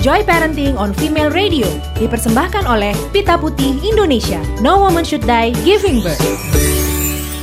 Joy Parenting on Female Radio dipersembahkan oleh Pita Putih Indonesia. No woman should die giving birth.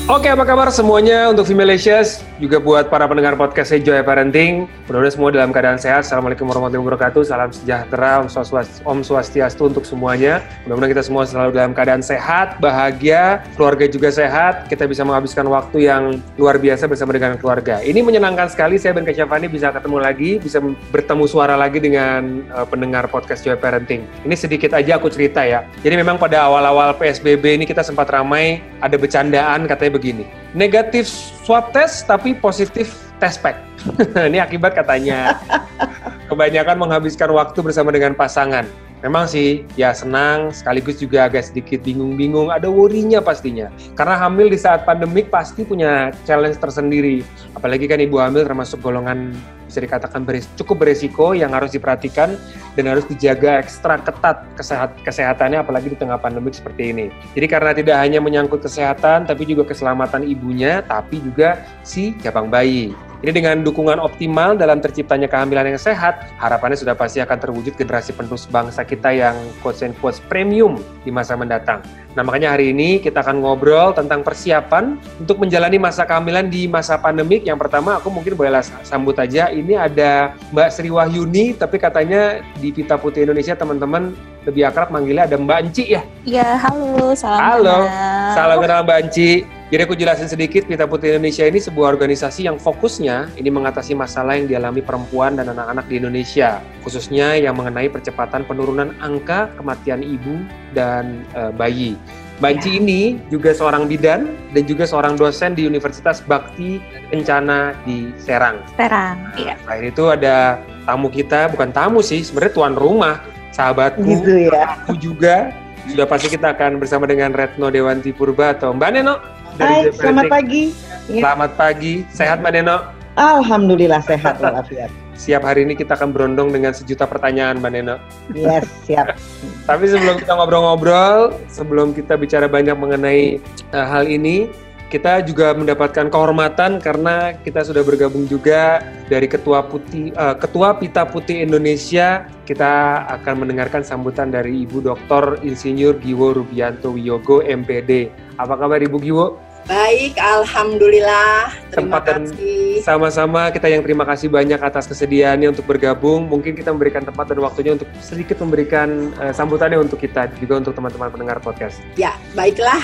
Oke, apa kabar semuanya untuk Femalicious? Juga buat para pendengar podcast Joy Parenting. Mudah-mudahan semua dalam keadaan sehat. Assalamualaikum warahmatullahi wabarakatuh. Salam sejahtera, Om, Swastiastu, Om Swastiastu untuk semuanya. Mudah-mudahan kita semua selalu dalam keadaan sehat, bahagia, keluarga juga sehat. Kita bisa menghabiskan waktu yang luar biasa bersama dengan keluarga. Ini menyenangkan sekali. Saya Ben Kasyafani bisa ketemu lagi, bisa bertemu suara lagi dengan uh, pendengar podcast Joy Parenting. Ini sedikit aja aku cerita ya. Jadi memang pada awal-awal PSBB ini kita sempat ramai, ada bercandaan katanya begini. Negatif swab test tapi positif test pack. Ini akibat katanya kebanyakan menghabiskan waktu bersama dengan pasangan. Memang sih, ya senang, sekaligus juga agak sedikit bingung-bingung, ada worry-nya pastinya. Karena hamil di saat pandemik pasti punya challenge tersendiri. Apalagi kan ibu hamil termasuk golongan bisa dikatakan beres, cukup beresiko yang harus diperhatikan dan harus dijaga ekstra ketat kesehat, kesehatannya apalagi di tengah pandemik seperti ini. Jadi karena tidak hanya menyangkut kesehatan tapi juga keselamatan ibunya tapi juga si cabang bayi. Ini dengan dukungan optimal dalam terciptanya kehamilan yang sehat, harapannya sudah pasti akan terwujud generasi penerus bangsa kita yang quotes and quotes premium di masa mendatang. Nah makanya hari ini kita akan ngobrol tentang persiapan untuk menjalani masa kehamilan di masa pandemik. Yang pertama aku mungkin boleh sambut aja, ini ada Mbak Sri Wahyuni, tapi katanya di Pita Putih Indonesia teman-teman lebih akrab manggilnya ada Mbak Enci ya? Iya, halo, salam Halo, kenal. salam kenal Mbak Enci. Jadi aku jelasin sedikit, Pita Putih Indonesia ini sebuah organisasi yang fokusnya ini mengatasi masalah yang dialami perempuan dan anak-anak di Indonesia, khususnya yang mengenai percepatan penurunan angka kematian ibu dan e, bayi. Banci ya. ini juga seorang bidan dan juga seorang dosen di Universitas Bakti Kencana di Serang. Serang, nah, iya. Selain itu ada tamu kita, bukan tamu sih, sebenarnya tuan rumah, sahabatku, gitu ya. aku juga. Sudah pasti kita akan bersama dengan Retno Dewanti Purba atau Mbak Neno. Hai, selamat pagi. Selamat pagi. Sehat Mbak Neno? Alhamdulillah sehat walafiat. Siap hari ini kita akan berondong dengan sejuta pertanyaan Mbak Neno. Yes, siap. Tapi sebelum kita ngobrol-ngobrol, sebelum kita bicara banyak mengenai uh, hal ini, kita juga mendapatkan kehormatan karena kita sudah bergabung juga dari Ketua Putih uh, Ketua Pita Putih Indonesia. Kita akan mendengarkan sambutan dari Ibu Dr. Insinyur Giwo Rubianto Wiyogo MPD. Apa kabar Ibu Giwo? Baik, alhamdulillah. Terima kasih. Sama-sama kita yang terima kasih banyak atas kesediaannya untuk bergabung. Mungkin kita memberikan tempat dan waktunya untuk sedikit memberikan uh, sambutannya untuk kita juga untuk teman-teman pendengar podcast. Ya, baiklah.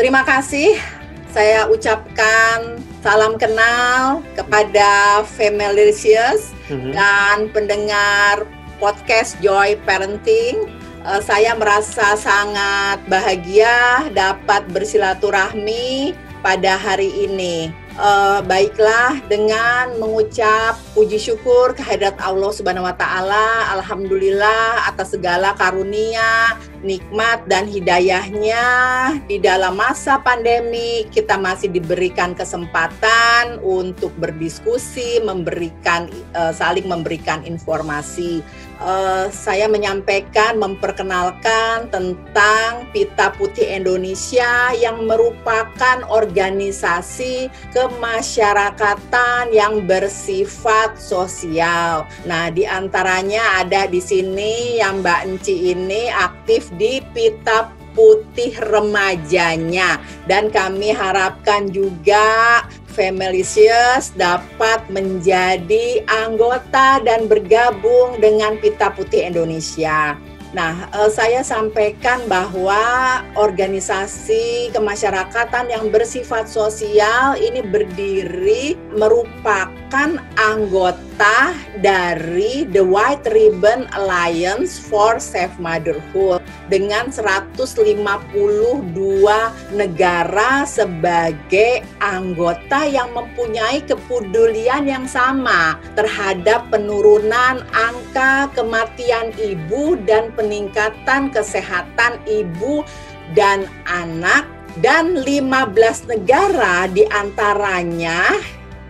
Terima kasih. Saya ucapkan salam kenal kepada Femalicious mm-hmm. dan pendengar podcast Joy Parenting uh, saya merasa sangat bahagia dapat bersilaturahmi pada hari ini. Uh, baiklah dengan mengucap puji syukur kehadirat Allah Subhanahu wa taala. Alhamdulillah atas segala karunia, nikmat dan hidayahnya di dalam masa pandemi kita masih diberikan kesempatan untuk berdiskusi, memberikan uh, saling memberikan informasi uh, saya menyampaikan, memperkenalkan tentang Pita Putih Indonesia yang merupakan organisasi kemasyarakatan yang bersifat sosial. Nah, di antaranya ada di sini yang Mbak Enci ini aktif di Pita putih remajanya dan kami harapkan juga Femalicious dapat menjadi anggota dan bergabung dengan Pita Putih Indonesia. Nah, eh, saya sampaikan bahwa organisasi kemasyarakatan yang bersifat sosial ini berdiri merupakan anggota dari The White Ribbon Alliance for Safe Motherhood dengan 152 negara sebagai anggota yang mempunyai kepedulian yang sama terhadap penurunan angka kematian ibu dan peningkatan kesehatan ibu dan anak. Dan 15 negara di antaranya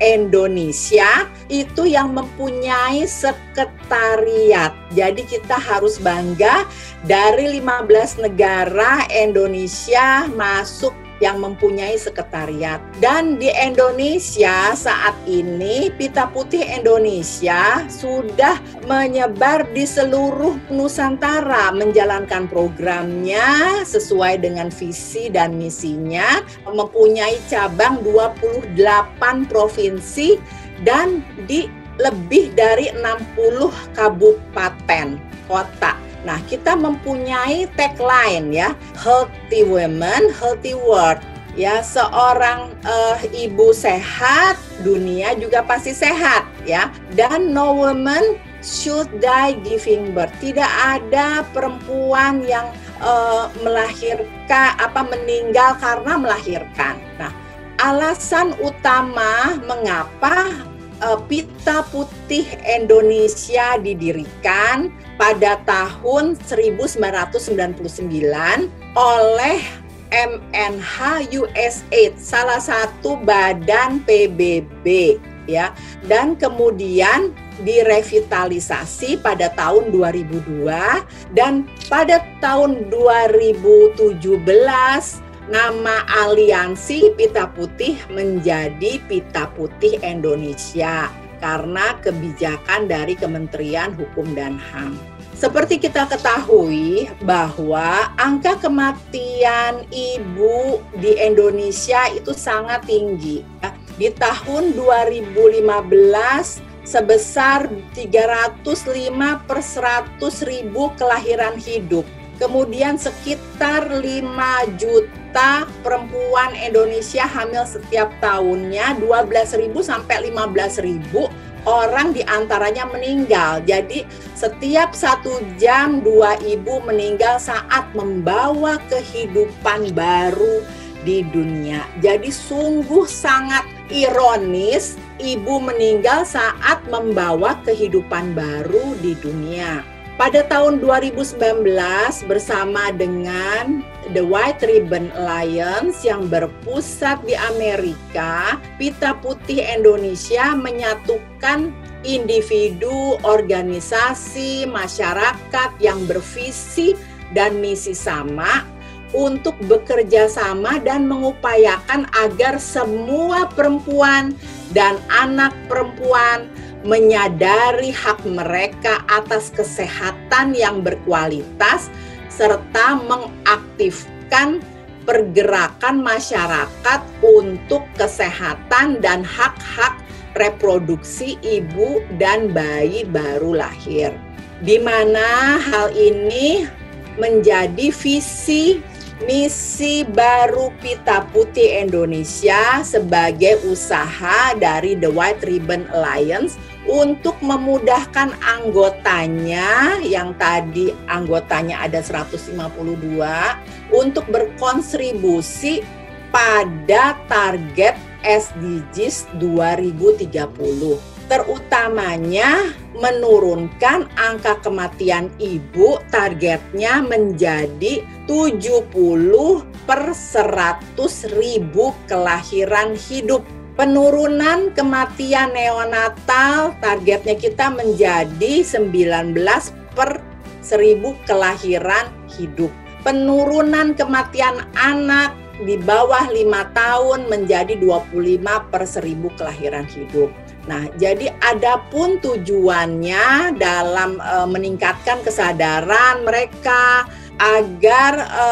Indonesia itu yang mempunyai sekretariat. Jadi kita harus bangga dari 15 negara Indonesia masuk yang mempunyai sekretariat. Dan di Indonesia saat ini Pita Putih Indonesia sudah menyebar di seluruh Nusantara menjalankan programnya sesuai dengan visi dan misinya, mempunyai cabang 28 provinsi dan di lebih dari 60 kabupaten kota. Nah, kita mempunyai tagline ya, healthy women, healthy world. Ya, seorang uh, ibu sehat, dunia juga pasti sehat ya. Dan no woman should die giving birth. Tidak ada perempuan yang uh, melahirkan apa meninggal karena melahirkan. Nah, alasan utama mengapa uh, Pita Putih Indonesia didirikan pada tahun 1999 oleh MNH USAID, salah satu badan PBB ya. Dan kemudian direvitalisasi pada tahun 2002 dan pada tahun 2017 nama aliansi Pita Putih menjadi Pita Putih Indonesia karena kebijakan dari Kementerian Hukum dan HAM. Seperti kita ketahui bahwa angka kematian ibu di Indonesia itu sangat tinggi. Di tahun 2015 sebesar 305 per 100 ribu kelahiran hidup. Kemudian sekitar 5 juta perempuan Indonesia hamil setiap tahunnya, 12.000 sampai 15.000 orang di antaranya meninggal. Jadi setiap satu jam dua ibu meninggal saat membawa kehidupan baru di dunia. Jadi sungguh sangat ironis ibu meninggal saat membawa kehidupan baru di dunia. Pada tahun 2019 bersama dengan The White Ribbon Alliance yang berpusat di Amerika, Pita Putih Indonesia menyatukan individu, organisasi, masyarakat yang bervisi dan misi sama untuk bekerja sama dan mengupayakan agar semua perempuan dan anak perempuan menyadari hak mereka atas kesehatan yang berkualitas serta mengaktifkan pergerakan masyarakat untuk kesehatan dan hak-hak reproduksi ibu dan bayi baru lahir. Di mana hal ini menjadi visi misi baru Pita Putih Indonesia sebagai usaha dari The White Ribbon Alliance untuk memudahkan anggotanya yang tadi anggotanya ada 152 untuk berkontribusi pada target SDGs 2030 terutamanya menurunkan angka kematian ibu targetnya menjadi 70 per 100 ribu kelahiran hidup. Penurunan kematian neonatal targetnya kita menjadi 19 per 1000 kelahiran hidup. Penurunan kematian anak di bawah 5 tahun menjadi 25 per 1000 kelahiran hidup. Nah, jadi adapun tujuannya dalam e, meningkatkan kesadaran mereka agar e,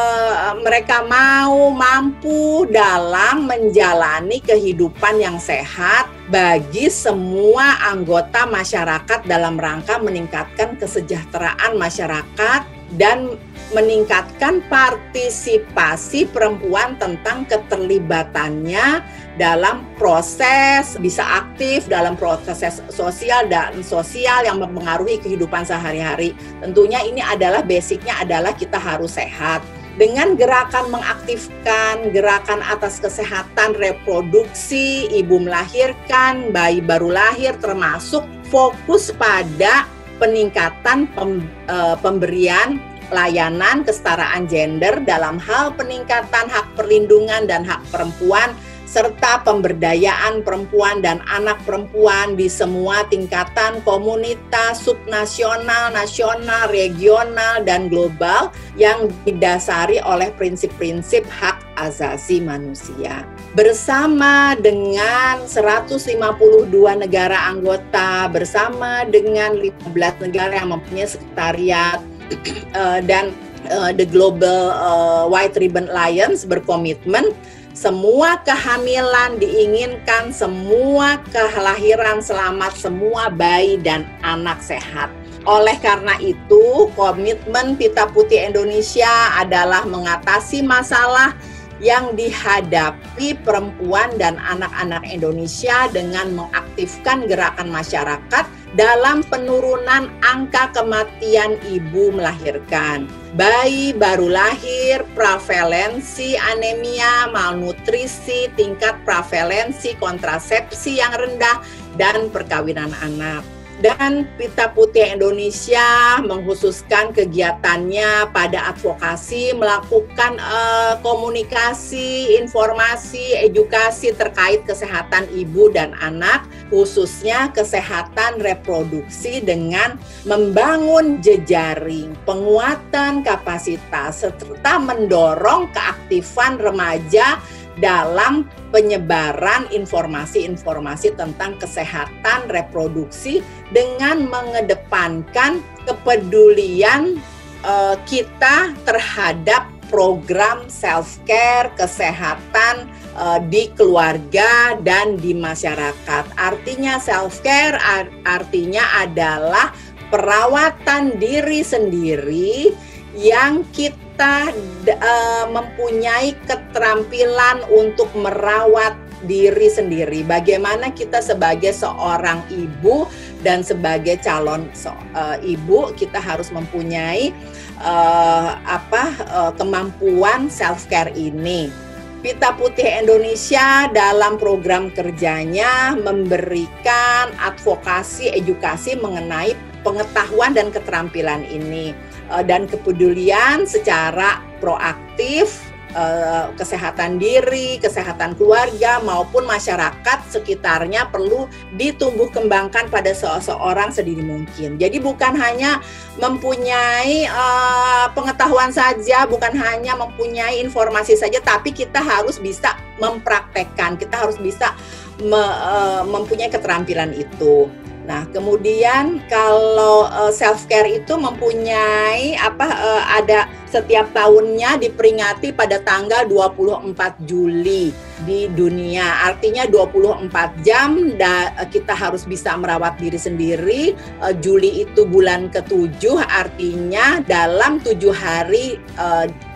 mereka mau mampu dalam menjalani kehidupan yang sehat bagi semua anggota masyarakat dalam rangka meningkatkan kesejahteraan masyarakat dan meningkatkan partisipasi perempuan tentang keterlibatannya dalam proses bisa aktif dalam proses sosial dan sosial yang mempengaruhi kehidupan sehari-hari. Tentunya ini adalah basicnya adalah kita harus sehat. Dengan gerakan mengaktifkan gerakan atas kesehatan reproduksi, ibu melahirkan, bayi baru lahir termasuk fokus pada peningkatan pem, e, pemberian layanan kesetaraan gender dalam hal peningkatan hak perlindungan dan hak perempuan serta pemberdayaan perempuan dan anak perempuan di semua tingkatan komunitas subnasional, nasional, regional, dan global yang didasari oleh prinsip-prinsip hak asasi manusia. Bersama dengan 152 negara anggota, bersama dengan 15 negara yang mempunyai sekretariat uh, dan uh, the Global uh, White Ribbon Alliance berkomitmen semua kehamilan diinginkan, semua kelahiran selamat, semua bayi dan anak sehat. Oleh karena itu, komitmen Pita Putih Indonesia adalah mengatasi masalah yang dihadapi perempuan dan anak-anak Indonesia dengan mengaktifkan gerakan masyarakat dalam penurunan angka kematian ibu melahirkan. Bayi baru lahir, prevalensi anemia, malnutrisi, tingkat prevalensi kontrasepsi yang rendah, dan perkawinan anak dan Pita Putih Indonesia menghususkan kegiatannya pada advokasi, melakukan uh, komunikasi, informasi, edukasi terkait kesehatan ibu dan anak, khususnya kesehatan reproduksi dengan membangun jejaring, penguatan kapasitas, serta mendorong keaktifan remaja dalam penyebaran informasi-informasi tentang kesehatan reproduksi dengan mengedepankan kepedulian uh, kita terhadap program self care kesehatan uh, di keluarga dan di masyarakat. Artinya self care artinya adalah perawatan diri sendiri yang kita kita uh, mempunyai keterampilan untuk merawat diri sendiri. Bagaimana kita sebagai seorang ibu dan sebagai calon so, uh, ibu kita harus mempunyai uh, apa uh, kemampuan self care ini. Pita Putih Indonesia dalam program kerjanya memberikan advokasi edukasi mengenai pengetahuan dan keterampilan ini uh, dan kepedulian secara proaktif uh, kesehatan diri, kesehatan keluarga maupun masyarakat sekitarnya perlu ditumbuh kembangkan pada seseorang sedini mungkin. Jadi bukan hanya mempunyai uh, pengetahuan saja, bukan hanya mempunyai informasi saja, tapi kita harus bisa mempraktekkan, kita harus bisa me, uh, mempunyai keterampilan itu. Nah, kemudian kalau eh, self care itu mempunyai apa uh, ada setiap tahunnya diperingati pada tanggal 24 Juli di dunia. Artinya 24 jam da, kita harus bisa merawat diri sendiri. Juli itu bulan ketujuh artinya dalam tujuh hari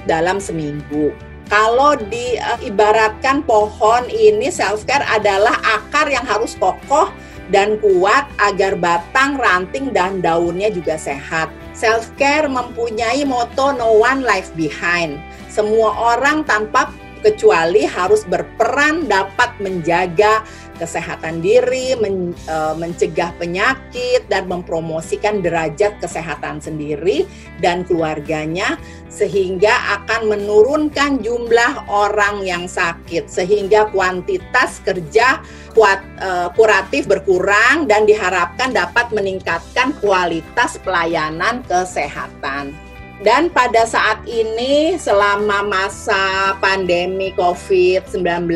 dalam seminggu kalau diibaratkan pohon ini self care adalah akar yang harus kokoh dan kuat agar batang, ranting, dan daunnya juga sehat. Self care mempunyai moto no one life behind. Semua orang tanpa kecuali harus berperan dapat menjaga kesehatan diri, men, e, mencegah penyakit dan mempromosikan derajat kesehatan sendiri dan keluarganya sehingga akan menurunkan jumlah orang yang sakit sehingga kuantitas kerja kuat e, kuratif berkurang dan diharapkan dapat meningkatkan kualitas pelayanan kesehatan. Dan pada saat ini selama masa pandemi COVID-19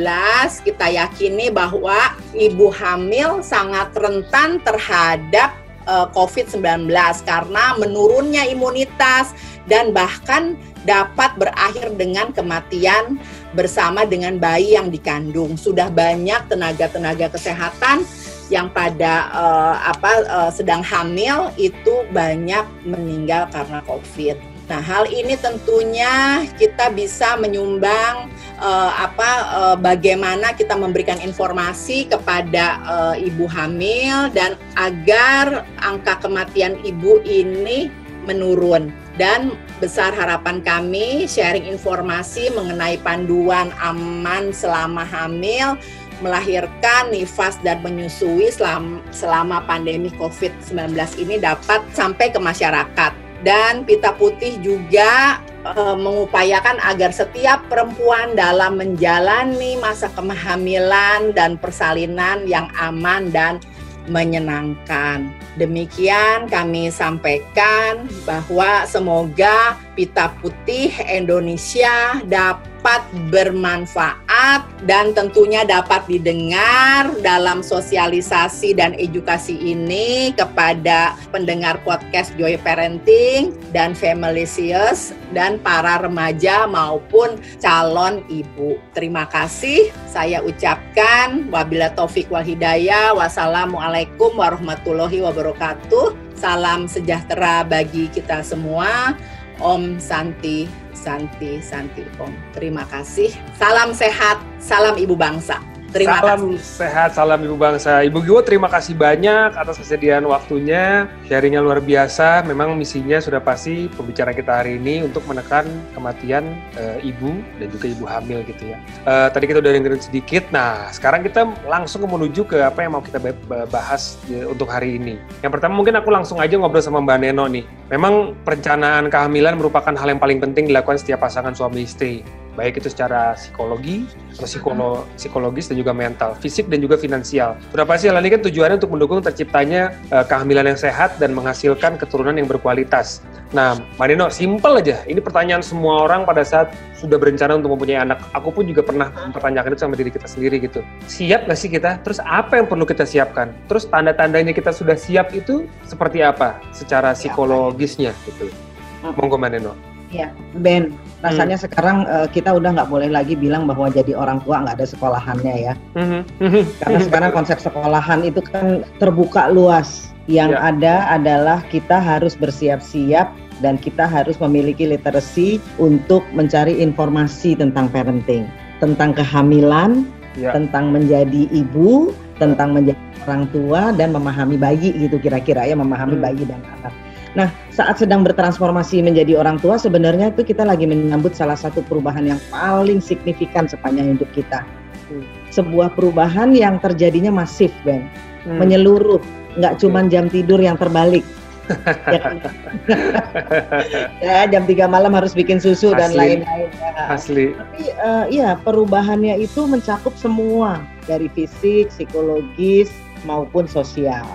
kita yakini bahwa ibu hamil sangat rentan terhadap eh, COVID-19 karena menurunnya imunitas dan bahkan dapat berakhir dengan kematian bersama dengan bayi yang dikandung. Sudah banyak tenaga-tenaga kesehatan yang pada uh, apa uh, sedang hamil itu banyak meninggal karena COVID. Nah, hal ini tentunya kita bisa menyumbang uh, apa uh, bagaimana kita memberikan informasi kepada uh, ibu hamil dan agar angka kematian ibu ini menurun. Dan besar harapan kami sharing informasi mengenai panduan aman selama hamil melahirkan, nifas dan menyusui selama, selama pandemi COVID-19 ini dapat sampai ke masyarakat dan pita putih juga uh, mengupayakan agar setiap perempuan dalam menjalani masa kehamilan dan persalinan yang aman dan menyenangkan. Demikian kami sampaikan bahwa semoga Pita Putih Indonesia dapat dapat bermanfaat dan tentunya dapat didengar dalam sosialisasi dan edukasi ini kepada pendengar podcast Joy Parenting dan Familicious dan para remaja maupun calon ibu. Terima kasih. Saya ucapkan wabila taufik wal hidayah. Wassalamualaikum warahmatullahi wabarakatuh. Salam sejahtera bagi kita semua. Om Santi Santi Santi Om. Terima kasih. Salam sehat, salam ibu bangsa. Terima salam kasih. sehat, salam Ibu Bangsa. Ibu Giwo, terima kasih banyak atas kesediaan waktunya. Sharingnya luar biasa. Memang misinya sudah pasti pembicara kita hari ini untuk menekan kematian e, ibu dan juga ibu hamil gitu ya. E, tadi kita udah dengerin sedikit. Nah, sekarang kita langsung menuju ke apa yang mau kita bahas ya, untuk hari ini. Yang pertama mungkin aku langsung aja ngobrol sama Mbak Neno nih. Memang perencanaan kehamilan merupakan hal yang paling penting dilakukan setiap pasangan suami istri baik itu secara psikologi atau psikolo, psikologis dan juga mental, fisik dan juga finansial. Pasti hal ini kan tujuannya untuk mendukung terciptanya uh, kehamilan yang sehat dan menghasilkan keturunan yang berkualitas. Nah, Mbak Nino, simpel aja. Ini pertanyaan semua orang pada saat sudah berencana untuk mempunyai anak. Aku pun juga pernah mempertanyakan itu sama diri kita sendiri gitu. Siap gak sih kita? Terus apa yang perlu kita siapkan? Terus tanda-tandanya kita sudah siap itu seperti apa secara psikologisnya gitu? Monggo Mbak Nino. Ya, Ben. Rasanya hmm. sekarang uh, kita udah nggak boleh lagi bilang bahwa jadi orang tua nggak ada sekolahannya ya. Hmm. Karena sekarang konsep sekolahan itu kan terbuka luas. Yang ya. ada adalah kita harus bersiap-siap dan kita harus memiliki literasi untuk mencari informasi tentang parenting, tentang kehamilan, ya. tentang menjadi ibu, tentang menjadi orang tua dan memahami bayi gitu kira-kira ya memahami hmm. bayi dan anak. Nah, saat sedang bertransformasi menjadi orang tua, sebenarnya itu kita lagi menyambut salah satu perubahan yang paling signifikan sepanjang hidup kita. Hmm. Sebuah perubahan yang terjadinya masif, Ben. Hmm. Menyeluruh, nggak cuma jam tidur yang terbalik. ya, kan? ya jam 3 malam harus bikin susu Asli. dan lain-lain. Ya. Asli. Tapi uh, ya perubahannya itu mencakup semua dari fisik, psikologis maupun sosial.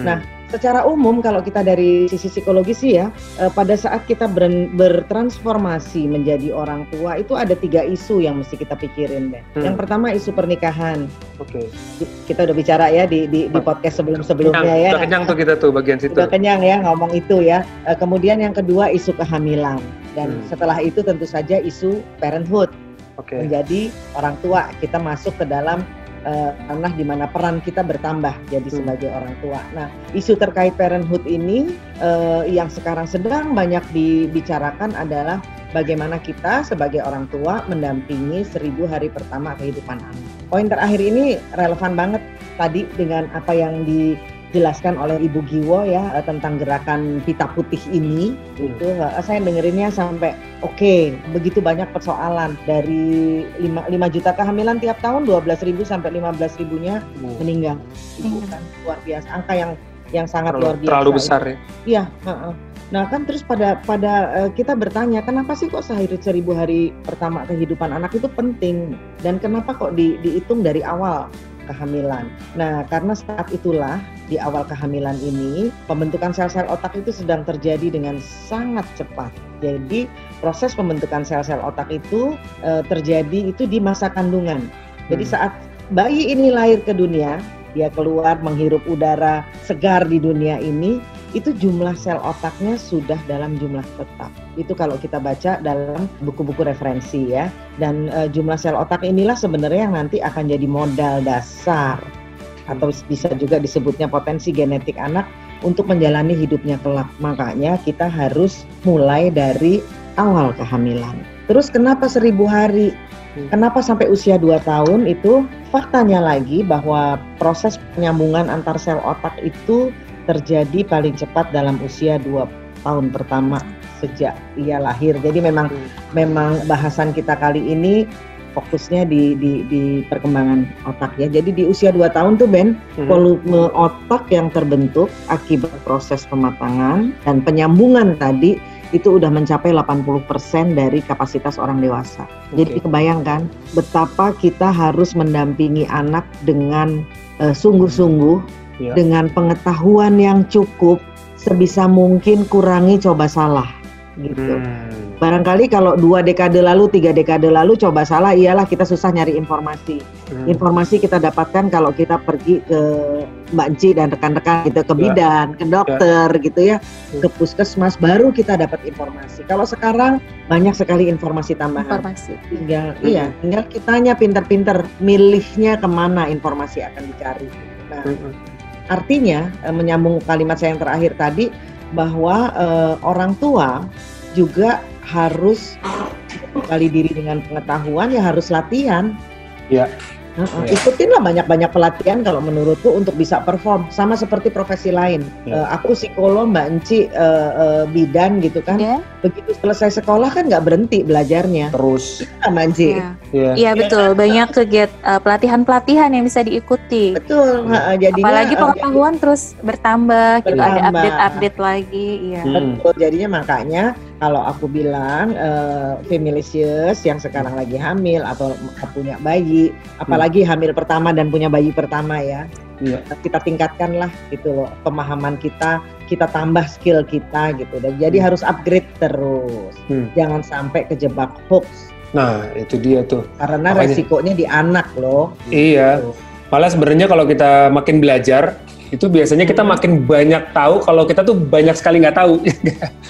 Hmm. Nah, secara umum kalau kita dari sisi psikologis sih ya eh, pada saat kita ber, bertransformasi menjadi orang tua itu ada tiga isu yang mesti kita pikirin deh. Hmm. Yang pertama isu pernikahan. Oke. Okay. Kita udah bicara ya di di, di podcast sebelum sebelumnya ya. Udah kenyang tuh kita tuh bagian situ. Udah kenyang ya ngomong itu ya. Eh, kemudian yang kedua isu kehamilan dan hmm. setelah itu tentu saja isu parenthood. Okay. Menjadi orang tua kita masuk ke dalam uh, ranah di mana peran kita bertambah jadi hmm. sebagai orang tua. Nah, isu terkait parenthood ini uh, yang sekarang sedang banyak dibicarakan adalah bagaimana kita sebagai orang tua mendampingi seribu hari pertama kehidupan anak. Poin terakhir ini relevan banget tadi dengan apa yang di dijelaskan oleh Ibu Giwo ya eh, tentang gerakan pita putih ini. Hmm. itu uh, saya dengerinnya sampai oke okay, begitu banyak persoalan. Dari 5, 5 juta kehamilan tiap tahun 12 ribu sampai 15 ribunya hmm. meninggal. Itu kan luar biasa. Angka yang yang sangat terlalu, luar biasa. terlalu besar ya? Iya uh -uh. Nah kan terus pada pada uh, kita bertanya kenapa sih kok sehari seribu hari pertama kehidupan anak itu penting? Dan kenapa kok di, dihitung dari awal kehamilan. Nah, karena saat itulah di awal kehamilan ini pembentukan sel-sel otak itu sedang terjadi dengan sangat cepat. Jadi proses pembentukan sel-sel otak itu e, terjadi itu di masa kandungan. Jadi hmm. saat bayi ini lahir ke dunia, dia keluar menghirup udara segar di dunia ini, itu jumlah sel otaknya sudah dalam jumlah tetap. Itu kalau kita baca dalam buku-buku referensi ya. Dan e, jumlah sel otak inilah sebenarnya yang nanti akan jadi modal dasar atau bisa juga disebutnya potensi genetik anak untuk menjalani hidupnya kelak. Makanya kita harus mulai dari awal kehamilan. Terus kenapa seribu hari? Hmm. Kenapa sampai usia 2 tahun itu faktanya lagi bahwa proses penyambungan antar sel otak itu terjadi paling cepat dalam usia dua tahun pertama sejak ia lahir. Jadi memang hmm. memang bahasan kita kali ini fokusnya di, di, di perkembangan otak ya. Jadi di usia 2 tahun tuh Ben, hmm. otak yang terbentuk akibat proses pematangan dan penyambungan tadi itu udah mencapai 80% dari kapasitas orang dewasa. Jadi Oke. kebayangkan betapa kita harus mendampingi anak dengan eh, sungguh-sungguh Ya. dengan pengetahuan yang cukup sebisa mungkin kurangi coba salah gitu. Hmm. Barangkali kalau dua dekade lalu, tiga dekade lalu coba salah, iyalah kita susah nyari informasi. Hmm. Informasi kita dapatkan kalau kita pergi ke Mbak Enci dan rekan-rekan gitu, ke Ya. bidan, ke dokter gitu ya, Hmm. ke puskesmas, baru kita dapat informasi. Kalau sekarang banyak sekali informasi tambahan. informasi. Tinggal, Hmm. iya, tinggal kitanya pinter-pinter milihnya ke mana informasi akan dicari. Nah, Hmm. Artinya eh, menyambung kalimat saya yang terakhir tadi bahwa eh, orang tua juga harus kali diri dengan pengetahuan ya harus latihan. Ya. Heeh, Ya. Ikutinlah banyak-banyak pelatihan kalau menurutku untuk bisa perform sama seperti profesi lain. Ya. Eh, aku psikolog, Mbak Enci eh, eh, bidan gitu kan. Ya, Begitu selesai sekolah kan nggak berhenti belajarnya. Terus, Iya, Mbak Enci. ya. ya. Iya betul, banyak kegiatan eh, pelatihan-pelatihan yang bisa diikuti. Betul. heeh, jadinya Apalagi pengetahuan terus bertambah, gitu ada Bertambah. update-update lagi, iya. Hmm. Betul, jadinya makanya kalau aku bilang eh, Femilicious yang sekarang lagi hamil atau punya bayi, apalagi hamil pertama dan punya bayi pertama ya, Iya. kita tingkatkan lah gitu loh pemahaman kita, kita tambah skill kita gitu dan jadi Hmm. harus upgrade terus, Hmm. jangan sampai kejebak hoax Nah, itu dia tuh. karena Makanya- resikonya di anak loh. Iya. Gitu. Malah sebenarnya kalau kita makin belajar, itu biasanya kita Hmm. makin banyak tahu kalau kita tuh banyak sekali nggak tahu.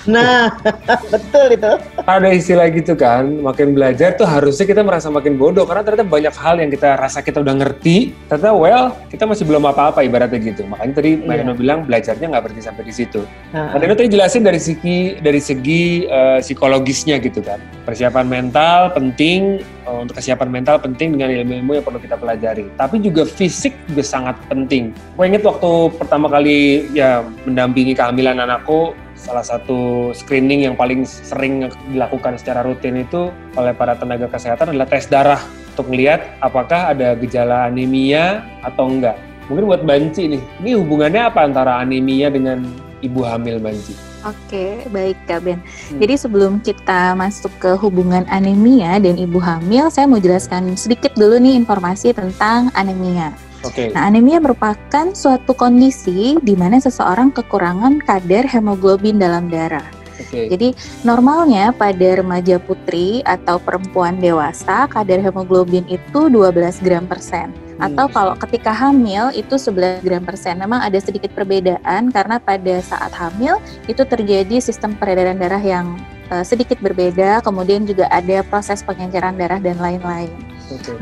Nah, betul itu. Ada istilah gitu kan, makin belajar tuh harusnya kita merasa makin bodoh karena ternyata banyak hal yang kita rasa kita udah ngerti, ternyata well kita masih belum apa-apa ibaratnya gitu. Makanya tadi Mbak Iya. Eno bilang belajarnya nggak berhenti sampai di situ. Nah, Mbak Eno tadi jelasin dari segi dari segi eh, psikologisnya gitu kan. Persiapan mental penting untuk kesiapan mental penting dengan ilmu-ilmu yang perlu kita pelajari. Tapi juga fisik juga sangat penting. Gue inget waktu pertama kali ya mendampingi kehamilan anakku, salah satu screening yang paling sering dilakukan secara rutin itu oleh para tenaga kesehatan adalah tes darah untuk melihat apakah ada gejala anemia atau enggak. Mungkin buat Banci nih, ini hubungannya apa antara anemia dengan ibu hamil Banci? Oke, baik Kak Ben. Hmm. Jadi sebelum kita masuk ke hubungan anemia dan ibu hamil, saya mau jelaskan sedikit dulu nih informasi tentang anemia. Oke. Nah, anemia merupakan suatu kondisi di mana seseorang kekurangan kadar hemoglobin dalam darah. Oke. Jadi normalnya pada remaja putri atau perempuan dewasa kadar hemoglobin itu 12 gram persen. Atau Hmm. kalau ketika hamil itu 11 gram persen. Memang ada sedikit perbedaan karena pada saat hamil itu terjadi sistem peredaran darah yang eh, sedikit berbeda. Kemudian juga ada proses pengenceran darah dan lain-lain. Oke.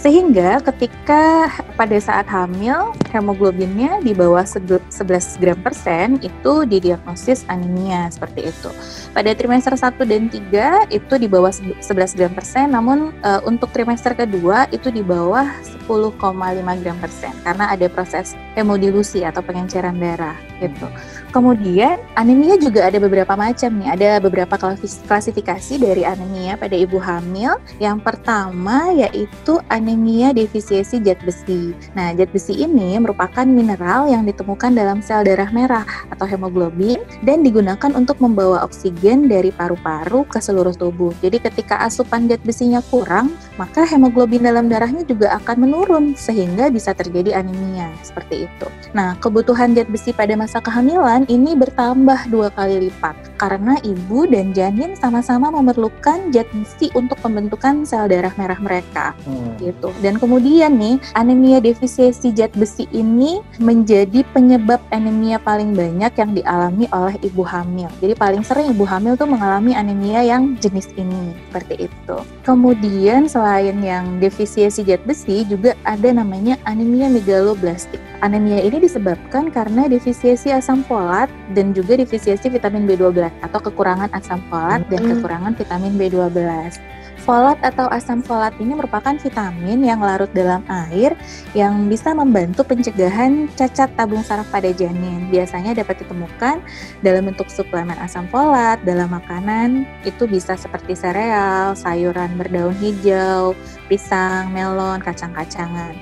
Sehingga ketika pada saat hamil hemoglobinnya di bawah sege- 11 gram persen itu didiagnosis anemia seperti itu. Pada trimester 1 dan 3 itu di bawah se- 11 gram persen namun eh, untuk trimester kedua itu di bawah 10,5 gram persen karena ada proses hemodilusi atau pengenceran darah gitu. Kemudian anemia juga ada beberapa macam nih. Ada beberapa klasif- klasifikasi dari anemia pada ibu hamil. Yang pertama yaitu anemia defisiensi zat besi. Nah, zat besi ini merupakan mineral yang ditemukan dalam sel darah merah atau hemoglobin dan digunakan untuk membawa oksigen dari paru-paru ke seluruh tubuh. Jadi ketika asupan zat besinya kurang, maka hemoglobin dalam darahnya juga akan menurun sehingga bisa terjadi anemia seperti itu. Nah, kebutuhan zat besi pada masa kehamilan ini bertambah dua kali lipat karena ibu dan janin sama-sama memerlukan zat besi untuk pembentukan sel darah merah mereka Hmm. gitu. Dan kemudian nih, anemia defisiensi zat besi ini menjadi penyebab anemia paling banyak yang dialami oleh ibu hamil. Jadi paling sering ibu hamil tuh mengalami anemia yang jenis ini, seperti itu. Kemudian selain yang defisiensi zat besi juga ada namanya anemia megaloblastik. Anemia ini disebabkan karena defisiensi asam folat dan juga defisiensi vitamin B12 atau kekurangan asam folat dan Hmm. kekurangan vitamin B12. Folat atau asam folat ini merupakan vitamin yang larut dalam air yang bisa membantu pencegahan cacat tabung saraf pada janin. Biasanya dapat ditemukan dalam bentuk suplemen asam folat, dalam makanan itu bisa seperti sereal, sayuran berdaun hijau, pisang, melon, kacang-kacangan.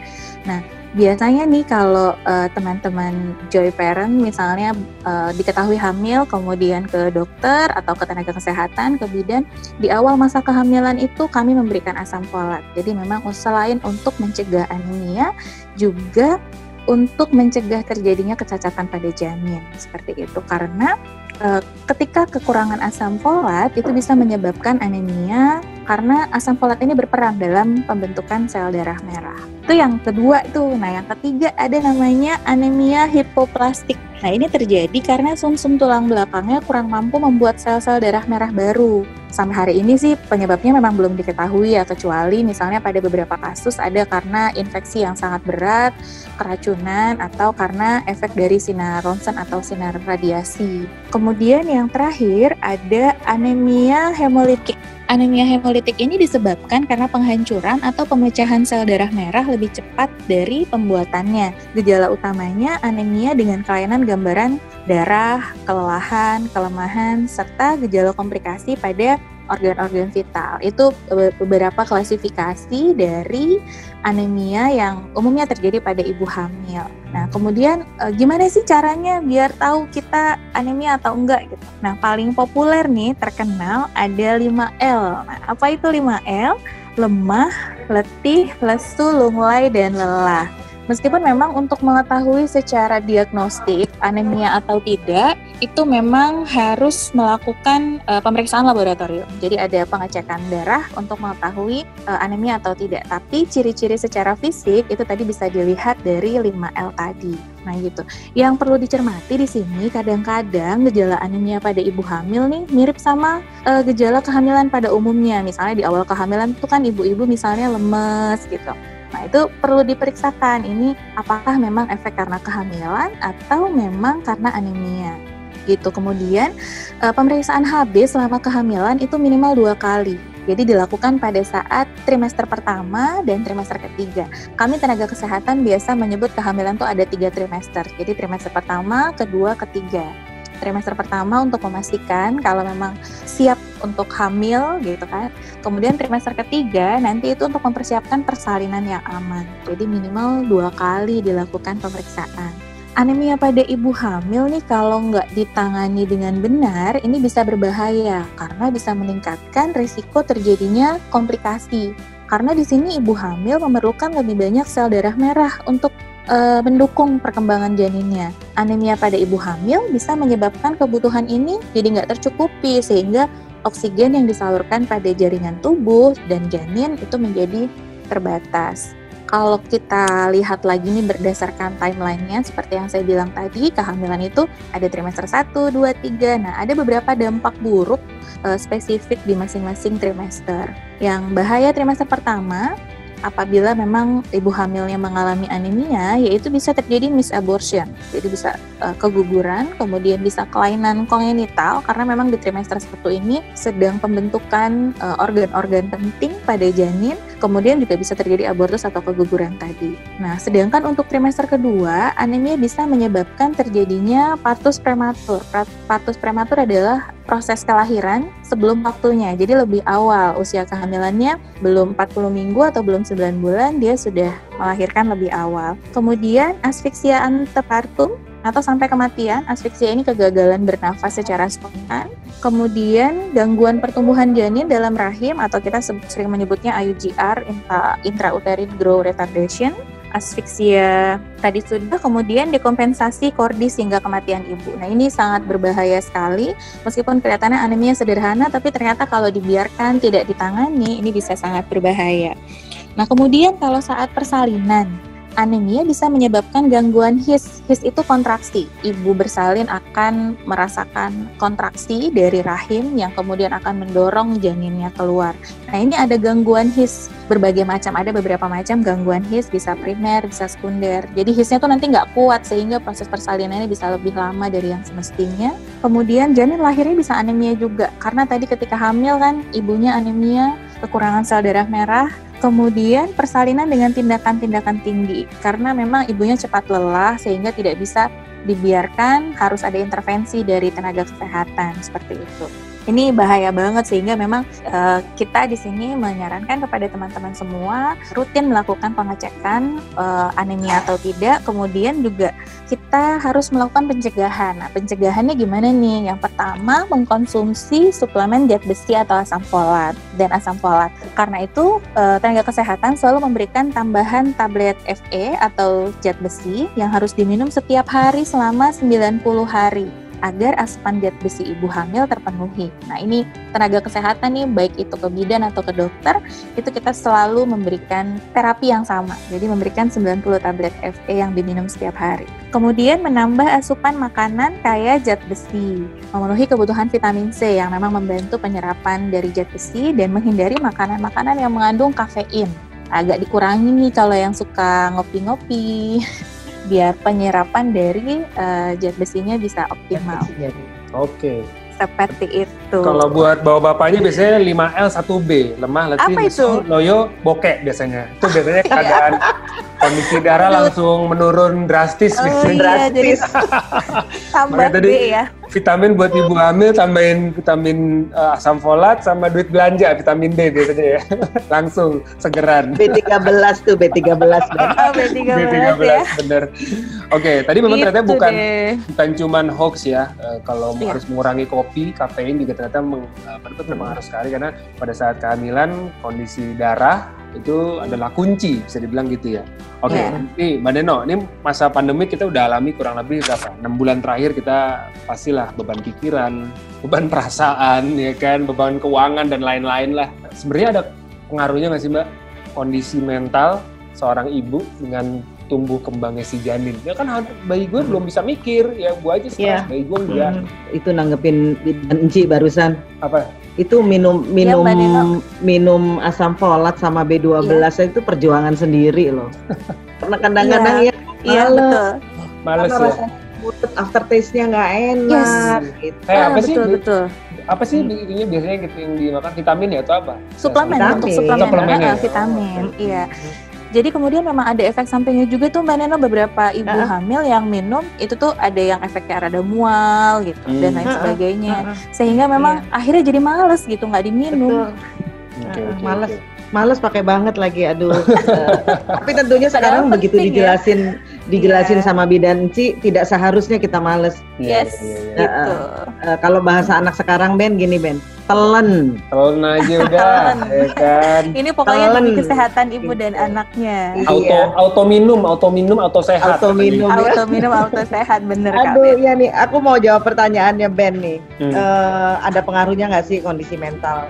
Nah, biasanya nih kalau uh, teman-teman joy parent misalnya uh, diketahui hamil kemudian ke dokter atau ke tenaga kesehatan ke bidan di awal masa kehamilan itu kami memberikan asam folat. Jadi memang selain untuk mencegah anemia juga untuk mencegah terjadinya kecacatan pada janin. Seperti itu. Karena e, ketika kekurangan asam folat itu bisa menyebabkan anemia karena asam folat ini berperan dalam pembentukan sel darah merah. Itu yang kedua itu. Nah, yang ketiga ada namanya anemia hipoplastik. Nah, ini terjadi karena sumsum -sum tulang belakangnya kurang mampu membuat sel-sel darah merah baru sampai hari ini sih penyebabnya memang belum diketahui ya kecuali misalnya pada beberapa kasus ada karena infeksi yang sangat berat, keracunan atau karena efek dari sinar ronsen atau sinar radiasi. Kemudian yang terakhir ada anemia hemolitik. Anemia hemolitik ini disebabkan karena penghancuran atau pemecahan sel darah merah lebih cepat dari pembuatannya. Gejala utamanya anemia dengan kelainan gambaran darah, kelelahan, kelemahan, serta gejala komplikasi pada organ-organ vital. Itu beberapa klasifikasi dari anemia yang umumnya terjadi pada ibu hamil. Nah, kemudian e, gimana sih caranya biar tahu kita anemia atau enggak gitu. Nah, paling populer nih terkenal ada 5L. Nah, apa itu 5L? Lemah, letih, lesu, lunglai, dan lelah. Meskipun memang untuk mengetahui secara diagnostik anemia atau tidak, itu memang harus melakukan uh, pemeriksaan laboratorium. Jadi ada pengecekan darah untuk mengetahui uh, anemia atau tidak. Tapi ciri-ciri secara fisik itu tadi bisa dilihat dari 5L tadi. Nah gitu. Yang perlu dicermati di sini kadang-kadang gejala anemia pada ibu hamil nih mirip sama uh, gejala kehamilan pada umumnya. Misalnya di awal kehamilan itu kan ibu-ibu misalnya lemes gitu Nah, itu perlu diperiksakan ini apakah memang efek karena kehamilan atau memang karena anemia. Gitu. Kemudian e, pemeriksaan HB selama kehamilan itu minimal dua kali. Jadi dilakukan pada saat trimester pertama dan trimester ketiga. Kami tenaga kesehatan biasa menyebut kehamilan itu ada tiga trimester. Jadi trimester pertama, kedua, ketiga trimester pertama untuk memastikan kalau memang siap untuk hamil gitu kan. Kemudian trimester ketiga nanti itu untuk mempersiapkan persalinan yang aman. Jadi minimal dua kali dilakukan pemeriksaan. Anemia pada ibu hamil nih kalau nggak ditangani dengan benar ini bisa berbahaya karena bisa meningkatkan risiko terjadinya komplikasi. Karena di sini ibu hamil memerlukan lebih banyak sel darah merah untuk uh, mendukung perkembangan janinnya. Anemia pada ibu hamil bisa menyebabkan kebutuhan ini jadi nggak tercukupi sehingga oksigen yang disalurkan pada jaringan tubuh dan janin itu menjadi terbatas. Kalau kita lihat lagi nih berdasarkan timelinenya seperti yang saya bilang tadi, kehamilan itu ada trimester 1, 2, 3. Nah, ada beberapa dampak buruk uh, spesifik di masing-masing trimester. Yang bahaya trimester pertama apabila memang ibu hamilnya mengalami anemia, yaitu bisa terjadi misabortion. Jadi bisa uh, keguguran, kemudian bisa kelainan kongenital karena memang di trimester 1 ini sedang pembentukan uh, organ-organ penting pada janin, kemudian juga bisa terjadi abortus atau keguguran tadi. Nah, sedangkan untuk trimester kedua, anemia bisa menyebabkan terjadinya partus prematur. Partus prematur adalah proses kelahiran sebelum waktunya. Jadi lebih awal usia kehamilannya belum 40 minggu atau belum 9 bulan dia sudah melahirkan lebih awal. Kemudian asfiksia antepartum atau sampai kematian. Asfiksia ini kegagalan bernafas secara spontan. Kemudian gangguan pertumbuhan janin dalam rahim atau kita sering menyebutnya IUGR, intrauterine growth retardation asfiksia tadi sudah, kemudian dekompensasi kordis hingga kematian ibu. Nah ini sangat berbahaya sekali, meskipun kelihatannya anemia sederhana, tapi ternyata kalau dibiarkan tidak ditangani, ini bisa sangat berbahaya. Nah kemudian kalau saat persalinan, anemia bisa menyebabkan gangguan his. His itu kontraksi. Ibu bersalin akan merasakan kontraksi dari rahim yang kemudian akan mendorong janinnya keluar. Nah, ini ada gangguan his berbagai macam. Ada beberapa macam gangguan his, bisa primer, bisa sekunder. Jadi hisnya tuh nanti nggak kuat sehingga proses persalinannya bisa lebih lama dari yang semestinya. Kemudian janin lahirnya bisa anemia juga karena tadi ketika hamil kan ibunya anemia, kekurangan sel darah merah, Kemudian persalinan dengan tindakan-tindakan tinggi karena memang ibunya cepat lelah sehingga tidak bisa dibiarkan harus ada intervensi dari tenaga kesehatan seperti itu. Ini bahaya banget sehingga memang uh, kita di sini menyarankan kepada teman-teman semua rutin melakukan pengecekan uh, anemia atau tidak. Kemudian juga kita harus melakukan pencegahan. Nah, pencegahannya gimana nih? Yang pertama mengkonsumsi suplemen diet besi atau asam folat dan asam folat. Karena itu uh, tenaga kesehatan selalu memberikan tambahan tablet Fe atau zat besi yang harus diminum setiap hari selama 90 hari agar asupan zat besi ibu hamil terpenuhi. Nah ini tenaga kesehatan nih baik itu ke bidan atau ke dokter itu kita selalu memberikan terapi yang sama. Jadi memberikan 90 tablet Fe yang diminum setiap hari. Kemudian menambah asupan makanan kaya zat besi, memenuhi kebutuhan vitamin C yang memang membantu penyerapan dari zat besi dan menghindari makanan-makanan yang mengandung kafein. Agak dikurangi nih kalau yang suka ngopi-ngopi. biar penyerapan dari uh, zat besinya bisa optimal. Oke. Okay. Seperti itu. Kalau buat bawa bapaknya biasanya 5L 1B, lemah, letih, Apa itu? loyo, bokek biasanya. Itu biasanya keadaan kondisi darah langsung menurun drastis. Oh iya, drastis. jadi tambah B ya vitamin buat ibu hamil tambahin vitamin uh, asam folat sama duit belanja vitamin D biasanya ya. Langsung segeran. B13 tuh B13. oh, B13, B13 ya. bener. Oke, okay, tadi memang ternyata gitu bukan deh. bukan cuman hoax ya. Uh, kalau yeah. harus mengurangi kopi, kafein juga ternyata meng, uh, berpengaruh sekali karena pada saat kehamilan kondisi darah itu adalah kunci bisa dibilang gitu ya. Oke, okay, yeah. nih Mbak Neno, ini masa pandemi kita udah alami kurang lebih berapa? 6 bulan terakhir kita pastilah beban pikiran, beban perasaan, ya kan, beban keuangan dan lain-lain lah. Sebenarnya ada pengaruhnya nggak sih Mbak kondisi mental seorang ibu dengan tumbuh kembangnya si janin. Ya kan bayi gue hmm. belum bisa mikir, ya gue aja stres, yeah. bayi gue enggak. Hmm. Itu nanggepin Enci barusan. Apa? itu minum iya, minum ya, minum asam folat sama B12 ya. itu perjuangan sendiri loh. Karena kadang-kadang ya, iya betul. Males ya. after taste-nya nggak enak yes. gitu. Eh, apa ah, sih? Betul, betul. Apa sih hmm. ini biasanya gitu yang dimakan vitamin ya atau apa? Suplemen vitamin. untuk suplemen, suplemen ya? vitamin. Oh. Iya. Hmm. Jadi kemudian memang ada efek sampingnya juga tuh Mbak Neno beberapa ibu uh -huh. hamil yang minum itu tuh ada yang efeknya rada mual gitu hmm. dan lain sebagainya. Uh -huh. Sehingga memang yeah. akhirnya jadi males gitu nggak diminum. Okay, okay, males. Okay. Males pakai banget lagi, aduh. uh, tapi tentunya sekarang begitu ya. dijelasin, ya? dijelasin yeah. sama bidan Ci, tidak seharusnya kita males. Yes, yeah, yeah, yeah. gitu. Uh, uh, kalau bahasa anak sekarang Ben, gini Ben, telen. Telen aja udah, ya kan. Ini pokoknya telen. demi kesehatan ibu dan anaknya. Auto iya. auto minum, auto minum, auto sehat. Auto minum, auto minum, auto sehat, bener Aduh, ya nih, aku mau jawab pertanyaannya Ben nih. Hmm. Uh, ada pengaruhnya nggak sih kondisi mental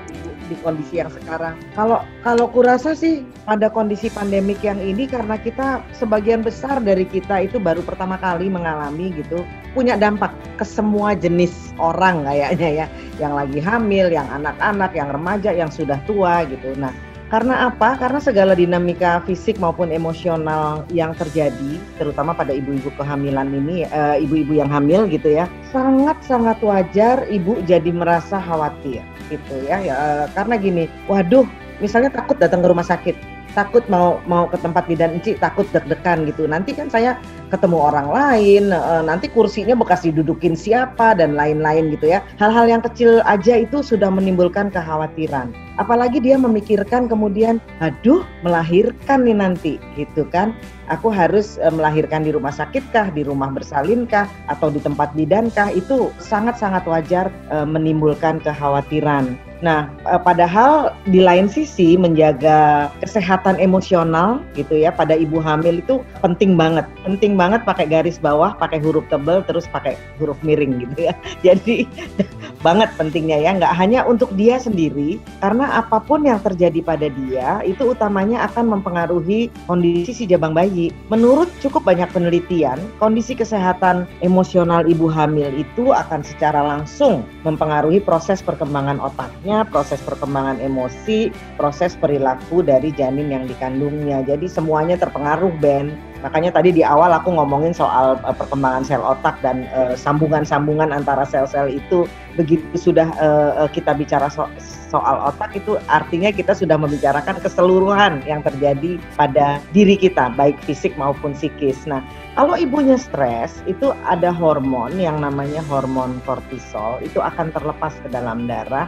di kondisi yang sekarang. Kalau kalau kurasa sih pada kondisi pandemik yang ini karena kita sebagian besar dari kita itu baru pertama kali mengalami gitu punya dampak ke semua jenis orang kayaknya ya, yang lagi hamil, yang anak-anak, yang remaja, yang sudah tua gitu. Nah, karena apa? Karena segala dinamika fisik maupun emosional yang terjadi, terutama pada ibu-ibu kehamilan ini, eh, ibu-ibu yang hamil gitu ya, sangat-sangat wajar ibu jadi merasa khawatir gitu ya. ya karena gini, waduh, misalnya takut datang ke rumah sakit, takut mau mau ke tempat bidan enci, takut deg-degan gitu. Nanti kan saya ketemu orang lain, uh, nanti kursinya bekas didudukin siapa dan lain-lain gitu ya. Hal-hal yang kecil aja itu sudah menimbulkan kekhawatiran apalagi dia memikirkan kemudian aduh melahirkan nih nanti gitu kan aku harus e, melahirkan di rumah sakit kah di rumah bersalin kah atau di tempat bidan kah itu sangat-sangat wajar e, menimbulkan kekhawatiran Nah, padahal di lain sisi menjaga kesehatan emosional gitu ya pada ibu hamil itu penting banget. Penting banget pakai garis bawah, pakai huruf tebal terus pakai huruf miring gitu ya. Jadi banget pentingnya ya, nggak hanya untuk dia sendiri, karena apa pun yang terjadi pada dia itu utamanya akan mempengaruhi kondisi si jabang bayi. Menurut cukup banyak penelitian, kondisi kesehatan emosional ibu hamil itu akan secara langsung mempengaruhi proses perkembangan otaknya, proses perkembangan emosi, proses perilaku dari janin yang dikandungnya. Jadi semuanya terpengaruh, Ben. Makanya tadi di awal aku ngomongin soal uh, perkembangan sel otak dan eh, sambungan-sambungan antara sel-sel itu begitu sudah uh, kita bicara so soal otak itu artinya kita sudah membicarakan keseluruhan yang terjadi pada diri kita baik fisik maupun psikis. Nah, Kalau ibunya stres, itu ada hormon yang namanya hormon kortisol, itu akan terlepas ke dalam darah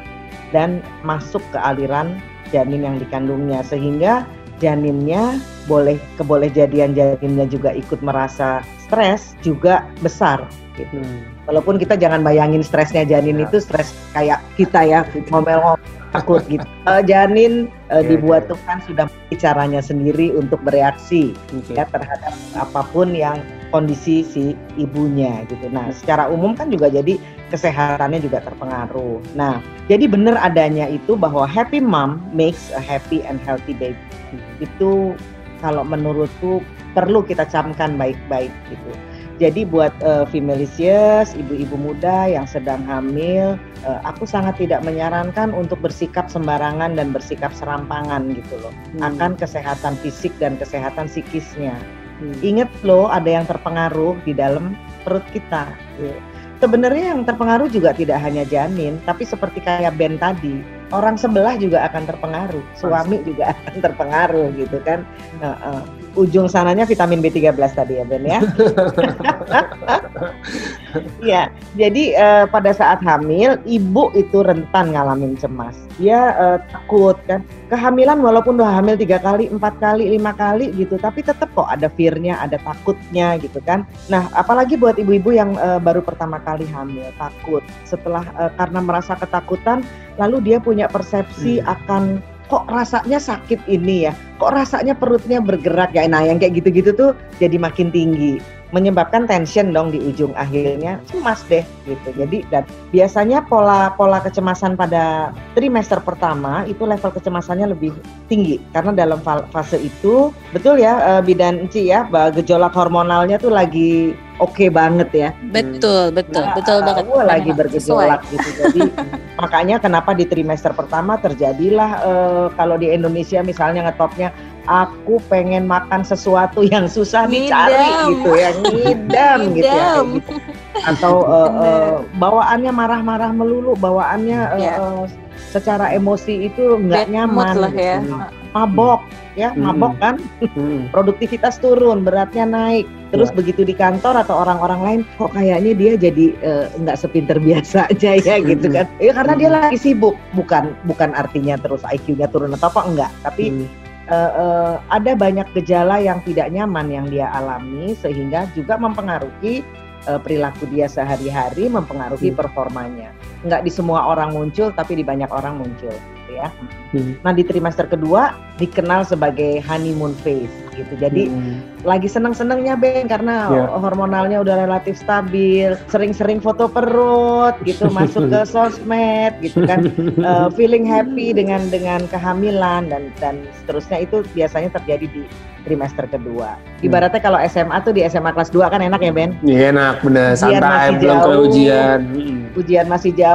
dan masuk ke aliran janin yang dikandungnya sehingga janinnya boleh keboleh jadian janinnya juga ikut merasa stres juga besar gitu. Hmm. Walaupun kita jangan bayangin stresnya janin ya. itu stres kayak kita ya ngomel-ngomel takut gitu. Uh, janin uh, ya, dibuat ya. Tuhan sudah caranya sendiri untuk bereaksi okay. ya terhadap apa pun yang kondisi si ibunya gitu. Nah, secara umum kan juga jadi kesehatannya juga terpengaruh. Nah, jadi benar adanya itu bahwa happy mom makes a happy and healthy baby. Itu kalau menurutku perlu kita camkan baik-baik gitu. Jadi buat uh, femalicious, ibu-ibu muda yang sedang hamil, uh, aku sangat tidak menyarankan untuk bersikap sembarangan dan bersikap serampangan gitu loh. Hmm. Akan kesehatan fisik dan kesehatan psikisnya. Hmm. Ingat loh ada yang terpengaruh di dalam perut kita. Sebenarnya yang terpengaruh juga tidak hanya janin, tapi seperti kayak Ben tadi, orang sebelah juga akan terpengaruh, suami juga akan terpengaruh gitu kan. Uh, uh, ujung sananya vitamin B13 tadi ya Ben ya. Iya, jadi uh, pada saat hamil ibu itu rentan ngalamin cemas. Dia uh, takut kan. Kehamilan walaupun udah hamil tiga kali, empat kali, lima kali gitu, tapi tetap kok ada fearnya, ada takutnya gitu kan. Nah, apalagi buat ibu-ibu yang uh, baru pertama kali hamil, takut. Setelah uh, karena merasa ketakutan, lalu dia punya persepsi hmm. akan kok rasanya sakit ini ya, kok rasanya perutnya bergerak ya. Nah yang kayak gitu-gitu tuh jadi makin tinggi menyebabkan tension dong di ujung akhirnya cemas deh gitu. Jadi dan biasanya pola pola kecemasan pada trimester pertama itu level kecemasannya lebih tinggi karena dalam fase itu betul ya eh, bidan Enci ya gejolak hormonalnya tuh lagi oke okay banget ya. Betul, betul, nah, betul banget. Gue lagi bergejolak gitu. Jadi makanya kenapa di trimester pertama terjadilah uh, kalau di Indonesia misalnya ngetopnya aku pengen makan sesuatu yang susah dicari gitu ya, ngidam gitu ya gitu. Atau uh, uh, bawaannya marah-marah melulu, bawaannya uh, yeah. uh, secara emosi itu nggak nyaman lah gitu. ya. Mabok ya, hmm. mabok kan. Hmm. Produktivitas turun, beratnya naik Terus ya. begitu di kantor atau orang-orang lain kok kayaknya dia jadi eh, nggak uh, sepinter biasa aja ya gitu kan. Ya karena dia lagi sibuk, bukan bukan artinya terus IQ-nya turun atau apa enggak, tapi hmm. Uh, uh, ada banyak gejala yang tidak nyaman yang dia alami sehingga juga mempengaruhi uh, perilaku dia sehari-hari, mempengaruhi hmm. performanya. Enggak di semua orang muncul tapi di banyak orang muncul ya. Hmm. Nah di trimester kedua dikenal sebagai honeymoon phase gitu. Jadi hmm. lagi seneng-senengnya Ben karena yeah. hormonalnya udah relatif stabil, sering-sering foto perut gitu masuk ke sosmed gitu kan, uh, feeling happy dengan dengan kehamilan dan dan seterusnya itu biasanya terjadi di trimester kedua. Hmm. Ibaratnya kalau SMA tuh di SMA kelas 2 kan enak ya Ben? Iya enak, bener. Santai, belum ke ujian. Ujian masih jauh,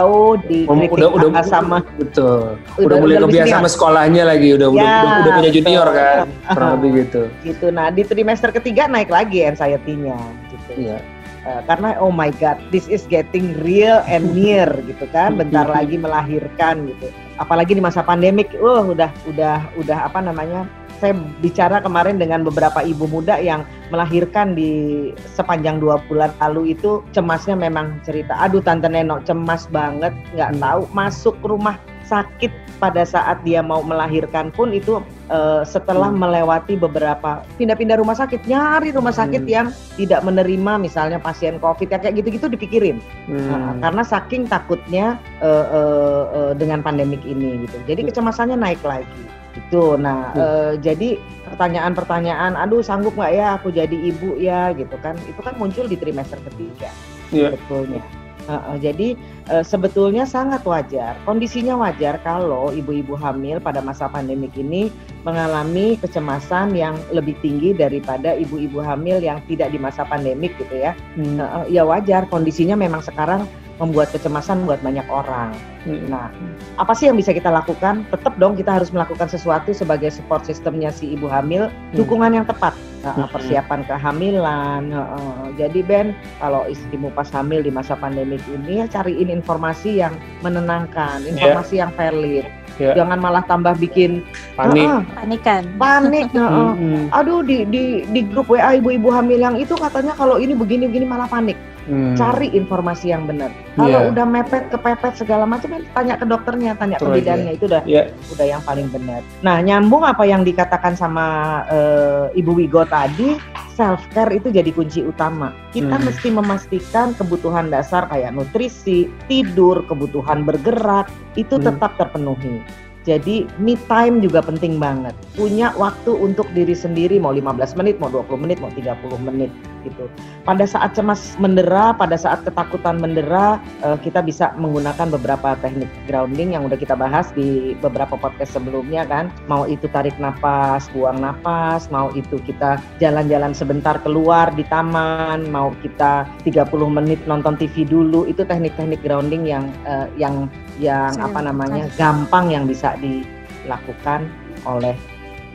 di udah, udah, udah, sama. Betul. Udah, udah mulai kebiasaan sama sekolahnya lagi, udah, ya, udah, udah, udah punya junior betul. kan, kurang lebih gitu. Gitu, nah di trimester ketiga naik lagi anxiety-nya gitu. Iya. Uh, karena oh my god, this is getting real and near gitu kan, bentar lagi melahirkan gitu. Apalagi di masa pandemik, uh udah udah udah apa namanya saya bicara kemarin dengan beberapa ibu muda yang melahirkan di sepanjang dua bulan lalu itu cemasnya memang cerita aduh tante Neno cemas banget nggak hmm. tahu masuk rumah sakit pada saat dia mau melahirkan pun itu uh, setelah hmm. melewati beberapa pindah-pindah rumah sakit nyari rumah sakit hmm. yang tidak menerima misalnya pasien covid ya kayak gitu-gitu dipikirin hmm. nah, karena saking takutnya uh, uh, uh, dengan pandemik ini gitu jadi hmm. kecemasannya naik lagi itu nah hmm. uh, jadi pertanyaan-pertanyaan aduh sanggup nggak ya aku jadi ibu ya gitu kan itu kan muncul di trimester ketiga yeah. sebetulnya Uh, uh, jadi uh, sebetulnya sangat wajar, kondisinya wajar kalau ibu-ibu hamil pada masa pandemik ini mengalami kecemasan yang lebih tinggi daripada ibu-ibu hamil yang tidak di masa pandemik gitu ya. Hmm. Uh, ya wajar, kondisinya memang sekarang membuat kecemasan buat banyak orang. Hmm. Nah, apa sih yang bisa kita lakukan? Tetap dong kita harus melakukan sesuatu sebagai support sistemnya si ibu hamil, dukungan yang tepat. Nah, Hmm. persiapan kehamilan. heeh. Jadi Ben, kalau istrimu pas hamil di masa pandemik ini ya cariin informasi yang menenangkan, informasi yang valid. Ya. Jangan malah tambah bikin Panik. heeh, Panikan. panik. heeh. Hmm. Aduh di di di grup WA ibu-ibu hamil yang itu katanya kalau ini begini begini malah panik. Hmm. Cari informasi yang benar. Kalau Iya. udah mepet kepepet segala macam ya tanya ke dokternya, tanya ke bidannya itu udah Ya. udah yang paling benar. Nah, nyambung apa yang dikatakan sama eh, Ibu Wigo tadi, self care itu jadi kunci utama. Kita Hmm. mesti memastikan kebutuhan dasar kayak nutrisi, tidur, kebutuhan bergerak itu Hmm. tetap terpenuhi. Jadi me time juga penting banget. Punya waktu untuk diri sendiri mau 15 menit, mau 20 menit, mau 30 menit gitu. Pada saat cemas mendera, pada saat ketakutan mendera, eh, kita bisa menggunakan beberapa teknik grounding yang udah kita bahas di beberapa podcast sebelumnya kan. Mau itu tarik napas, buang napas, mau itu kita jalan-jalan sebentar keluar di taman, mau kita 30 menit nonton TV dulu, itu teknik-teknik grounding yang eh, yang yang apa namanya gampang yang bisa dilakukan oleh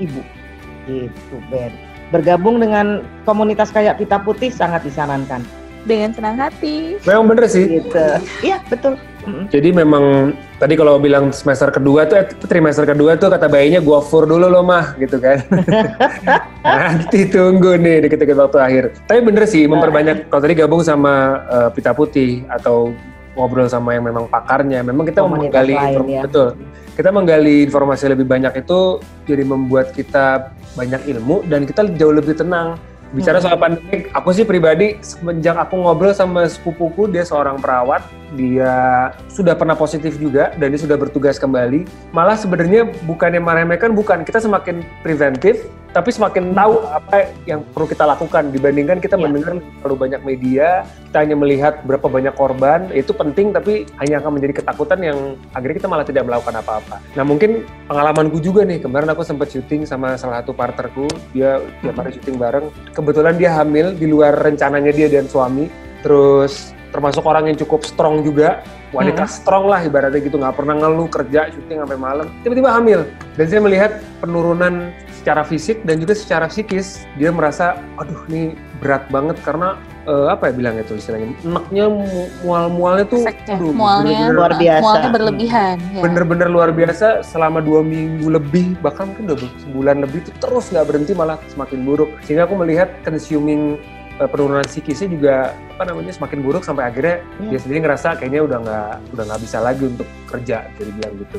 ibu gitu Ben. Bergabung dengan komunitas kayak Pita Putih sangat disarankan. Dengan senang hati. Memang bener sih. Gitu. Iya betul. Jadi memang tadi kalau bilang semester kedua tuh, eh, trimester kedua tuh kata bayinya gua fur dulu loh mah gitu kan. Nanti tunggu nih deket-deket waktu akhir. Tapi bener sih memperbanyak kalau tadi gabung sama eh, Pita Putih atau ngobrol sama yang memang pakarnya, memang kita Komunitas menggali lain ya. betul. Kita menggali informasi lebih banyak itu jadi membuat kita banyak ilmu dan kita jauh lebih tenang. Bicara Hmm. soal pandemik, aku sih pribadi semenjak aku ngobrol sama sepupuku, dia seorang perawat, dia sudah pernah positif juga dan dia sudah bertugas kembali. Malah sebenarnya bukannya meremehkan, bukan kita semakin preventif, tapi semakin tahu apa yang perlu kita lakukan. Dibandingkan kita Iya. mendengar terlalu banyak media, kita hanya melihat berapa banyak korban, itu penting tapi hanya akan menjadi ketakutan yang akhirnya kita malah tidak melakukan apa-apa. Nah mungkin pengalamanku juga nih, kemarin aku sempat syuting sama salah satu partnerku, dia tiap hari syuting bareng, kebetulan dia hamil di luar rencananya dia dan suami, terus termasuk orang yang cukup strong juga, wanita strong lah ibaratnya gitu, nggak pernah ngeluh kerja syuting sampai malam, tiba-tiba hamil. Dan saya melihat penurunan secara fisik dan juga secara psikis, dia merasa, aduh ini berat banget karena eh, apa ya bilangnya tuh istilahnya, enaknya mu- mual-mualnya tuh, Efeknya, aduh, mualnya, bener-bener- luar biasa. mualnya berlebihan. ya. bener-bener luar biasa selama dua minggu lebih bahkan mungkin udah sebulan lebih itu terus nggak berhenti malah semakin buruk sehingga aku melihat consuming eh, penurunan psikisnya juga apa namanya semakin buruk sampai akhirnya Hmm. dia sendiri ngerasa kayaknya udah nggak udah nggak bisa lagi untuk kerja jadi bilang gitu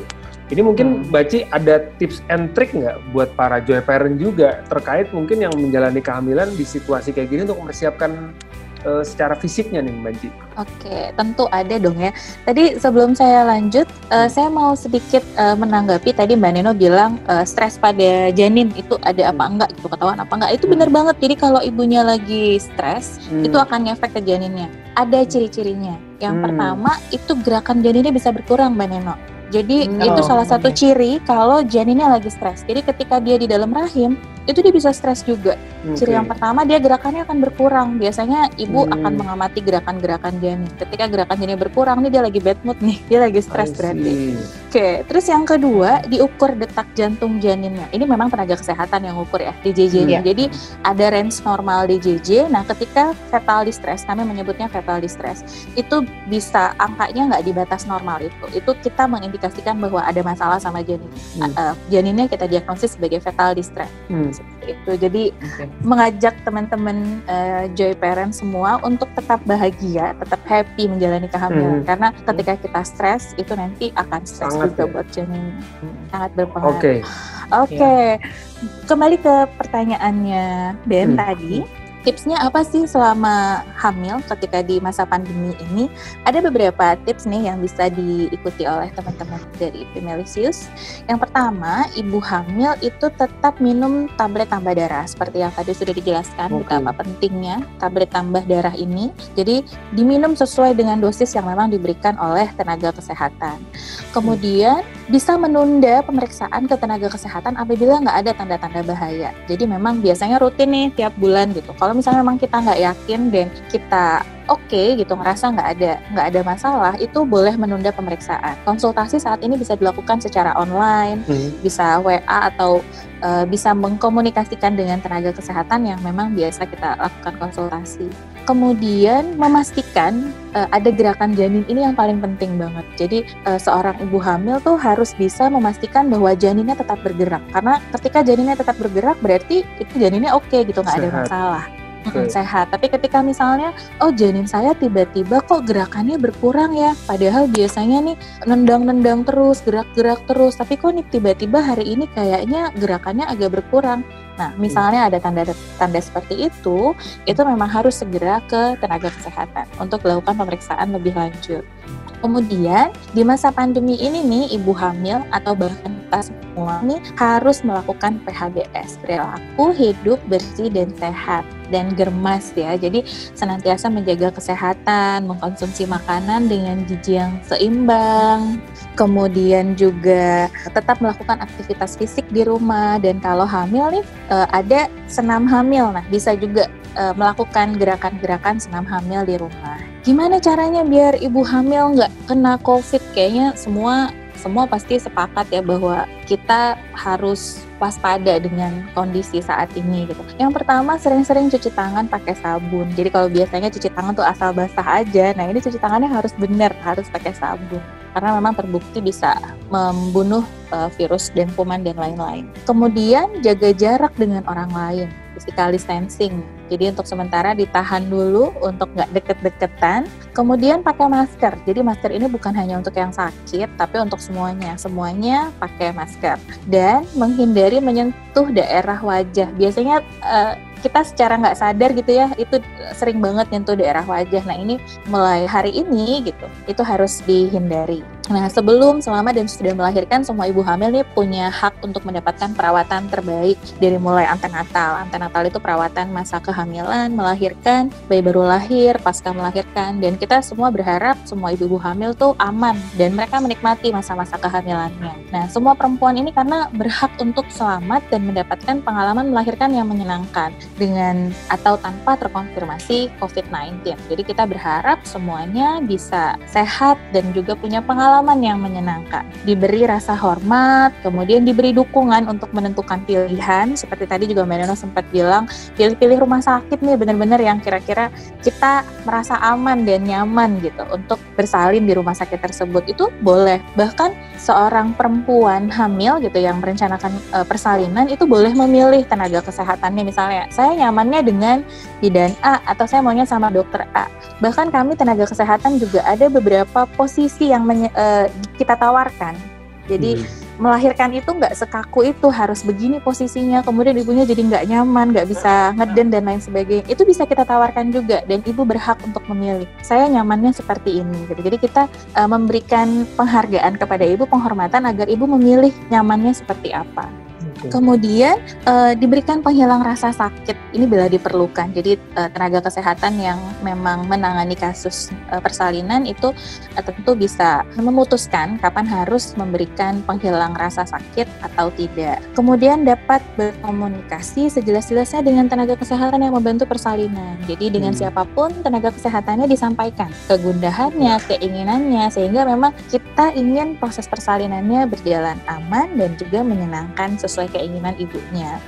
ini mungkin Baci ada tips and trick nggak buat para joy parent juga terkait mungkin yang menjalani kehamilan di situasi kayak gini untuk mempersiapkan eh, secara fisiknya nih Baci Oke, tentu ada dong ya. Tadi sebelum saya lanjut, eh, saya mau sedikit eh, menanggapi tadi Mbak Neno bilang eh, stres pada janin itu ada apa enggak gitu ketahuan apa enggak. Itu benar banget. Jadi kalau ibunya lagi stres, itu akan ngefek ke janinnya. Ada ciri-cirinya. Yang Hmm. pertama itu gerakan janinnya bisa berkurang Mbak Neno. Jadi Hmm. itu Oh, salah satu ciri kalau janinnya lagi stres. Jadi ketika dia di dalam rahim, itu dia bisa stres juga. Ciri yang pertama dia gerakannya akan berkurang. Biasanya ibu Hmm. akan mengamati gerakan-gerakan janin. Ketika gerakan janin berkurang nih dia lagi bad mood nih, dia lagi stres berarti. Oke, terus yang kedua diukur detak jantung janinnya. Ini memang tenaga kesehatan yang ukur ya DJJ. -nya. Iya. Jadi ada range normal DJJ. Nah, ketika fetal distress, kami menyebutnya fetal distress, itu bisa angkanya nggak di batas normal itu. Itu kita mengindikasikan bahwa ada masalah sama janin. Hmm. Uh, janinnya kita diagnosis sebagai fetal distress Hmm. Seperti itu. Jadi Oke. mengajak teman-teman uh, joy parent semua untuk tetap bahagia, tetap happy menjalani kehamilan. Hmm. Karena ketika kita stres itu nanti akan stres Sangat juga ya. buat janin. Hmm. Sangat berpengaruh. Oke, Oke, kembali ke pertanyaannya Ben Hmm. tadi. Tipsnya apa sih selama hamil ketika di masa pandemi ini? Ada beberapa tips nih yang bisa diikuti oleh teman-teman dari Femalicious. Yang pertama, ibu hamil itu tetap minum tablet tambah darah seperti yang tadi sudah dijelaskan Oke. betapa pentingnya tablet tambah darah ini. Jadi diminum sesuai dengan dosis yang memang diberikan oleh tenaga kesehatan. Kemudian bisa menunda pemeriksaan ke tenaga kesehatan apabila nggak ada tanda-tanda bahaya. Jadi memang biasanya rutin nih tiap bulan gitu. Kalau Kalau misalnya memang kita nggak yakin dan kita oke okay, gitu ngerasa nggak ada nggak ada masalah itu boleh menunda pemeriksaan. Konsultasi saat ini bisa dilakukan secara online hmm. bisa WA atau uh, bisa mengkomunikasikan dengan tenaga kesehatan yang memang biasa kita lakukan konsultasi. Kemudian memastikan uh, ada gerakan janin ini yang paling penting banget. Jadi uh, seorang ibu hamil tuh harus bisa memastikan bahwa janinnya tetap bergerak. Karena ketika janinnya tetap bergerak berarti itu janinnya oke okay, gitu nggak ada masalah okay. sehat. Tapi ketika misalnya, oh janin saya tiba-tiba kok gerakannya berkurang ya, padahal biasanya nih nendang-nendang terus, gerak-gerak terus, tapi kok nih tiba-tiba hari ini kayaknya gerakannya agak berkurang. Nah, misalnya ada tanda-tanda seperti itu, itu memang harus segera ke tenaga kesehatan untuk melakukan pemeriksaan lebih lanjut. Kemudian di masa pandemi ini nih ibu hamil atau bahkan kita semua nih harus melakukan PHBS perilaku hidup bersih dan sehat dan germas ya. Jadi senantiasa menjaga kesehatan, mengkonsumsi makanan dengan gizi yang seimbang, kemudian juga tetap melakukan aktivitas fisik di rumah dan kalau hamil nih eh, ada senam hamil. Nah, bisa juga uh, melakukan gerakan-gerakan senam hamil di rumah. Gimana caranya biar ibu hamil nggak kena COVID? Kayaknya semua semua pasti sepakat ya bahwa kita harus waspada dengan kondisi saat ini gitu. Yang pertama sering-sering cuci tangan pakai sabun. Jadi kalau biasanya cuci tangan tuh asal basah aja, nah ini cuci tangannya harus benar, harus pakai sabun. Karena memang terbukti bisa membunuh uh, virus dan kuman dan lain-lain. Kemudian jaga jarak dengan orang lain physical distancing. Jadi untuk sementara ditahan dulu untuk nggak deket-deketan. Kemudian pakai masker. Jadi masker ini bukan hanya untuk yang sakit, tapi untuk semuanya. Semuanya pakai masker. Dan menghindari menyentuh daerah wajah. Biasanya uh, kita secara nggak sadar gitu ya itu sering banget nyentuh daerah wajah. Nah ini mulai hari ini gitu itu harus dihindari. Nah sebelum, selama dan sudah melahirkan semua ibu hamil nih punya hak untuk mendapatkan perawatan terbaik dari mulai antenatal. Antenatal itu perawatan masa kehamilan, melahirkan, bayi baru lahir, pasca melahirkan dan kita semua berharap semua ibu-ibu hamil tuh aman dan mereka menikmati masa-masa kehamilannya. Nah semua perempuan ini karena berhak untuk selamat dan mendapatkan pengalaman melahirkan yang menyenangkan dengan atau tanpa terkonfirmasi COVID-19. Jadi kita berharap semuanya bisa sehat dan juga punya pengalaman yang menyenangkan. Diberi rasa hormat, kemudian diberi dukungan untuk menentukan pilihan. Seperti tadi juga Mbak Neno sempat bilang, pilih-pilih rumah sakit nih benar-benar yang kira-kira kita merasa aman dan nyaman gitu untuk bersalin di rumah sakit tersebut. Itu boleh. Bahkan seorang perempuan hamil gitu yang merencanakan uh, persalinan itu boleh memilih tenaga kesehatannya misalnya saya nyamannya dengan bidan A atau saya maunya sama dokter A. Bahkan kami tenaga kesehatan juga ada beberapa posisi yang uh, kita tawarkan. Jadi hmm. melahirkan itu nggak sekaku itu harus begini posisinya, kemudian ibunya jadi nggak nyaman, nggak bisa ngeden dan lain sebagainya. Itu bisa kita tawarkan juga dan ibu berhak untuk memilih. Saya nyamannya seperti ini. Gitu. Jadi kita uh, memberikan penghargaan kepada ibu, penghormatan agar ibu memilih nyamannya seperti apa. Kemudian uh, diberikan penghilang rasa sakit ini bila diperlukan. Jadi uh, tenaga kesehatan yang memang menangani kasus uh, persalinan itu uh, tentu bisa memutuskan kapan harus memberikan penghilang rasa sakit atau tidak. Kemudian dapat berkomunikasi sejelas-jelasnya dengan tenaga kesehatan yang membantu persalinan. Jadi dengan hmm. siapa pun tenaga kesehatannya disampaikan kegundahannya, keinginannya sehingga memang kita ingin proses persalinannya berjalan aman dan juga menyenangkan sesuai keinginan ibunya.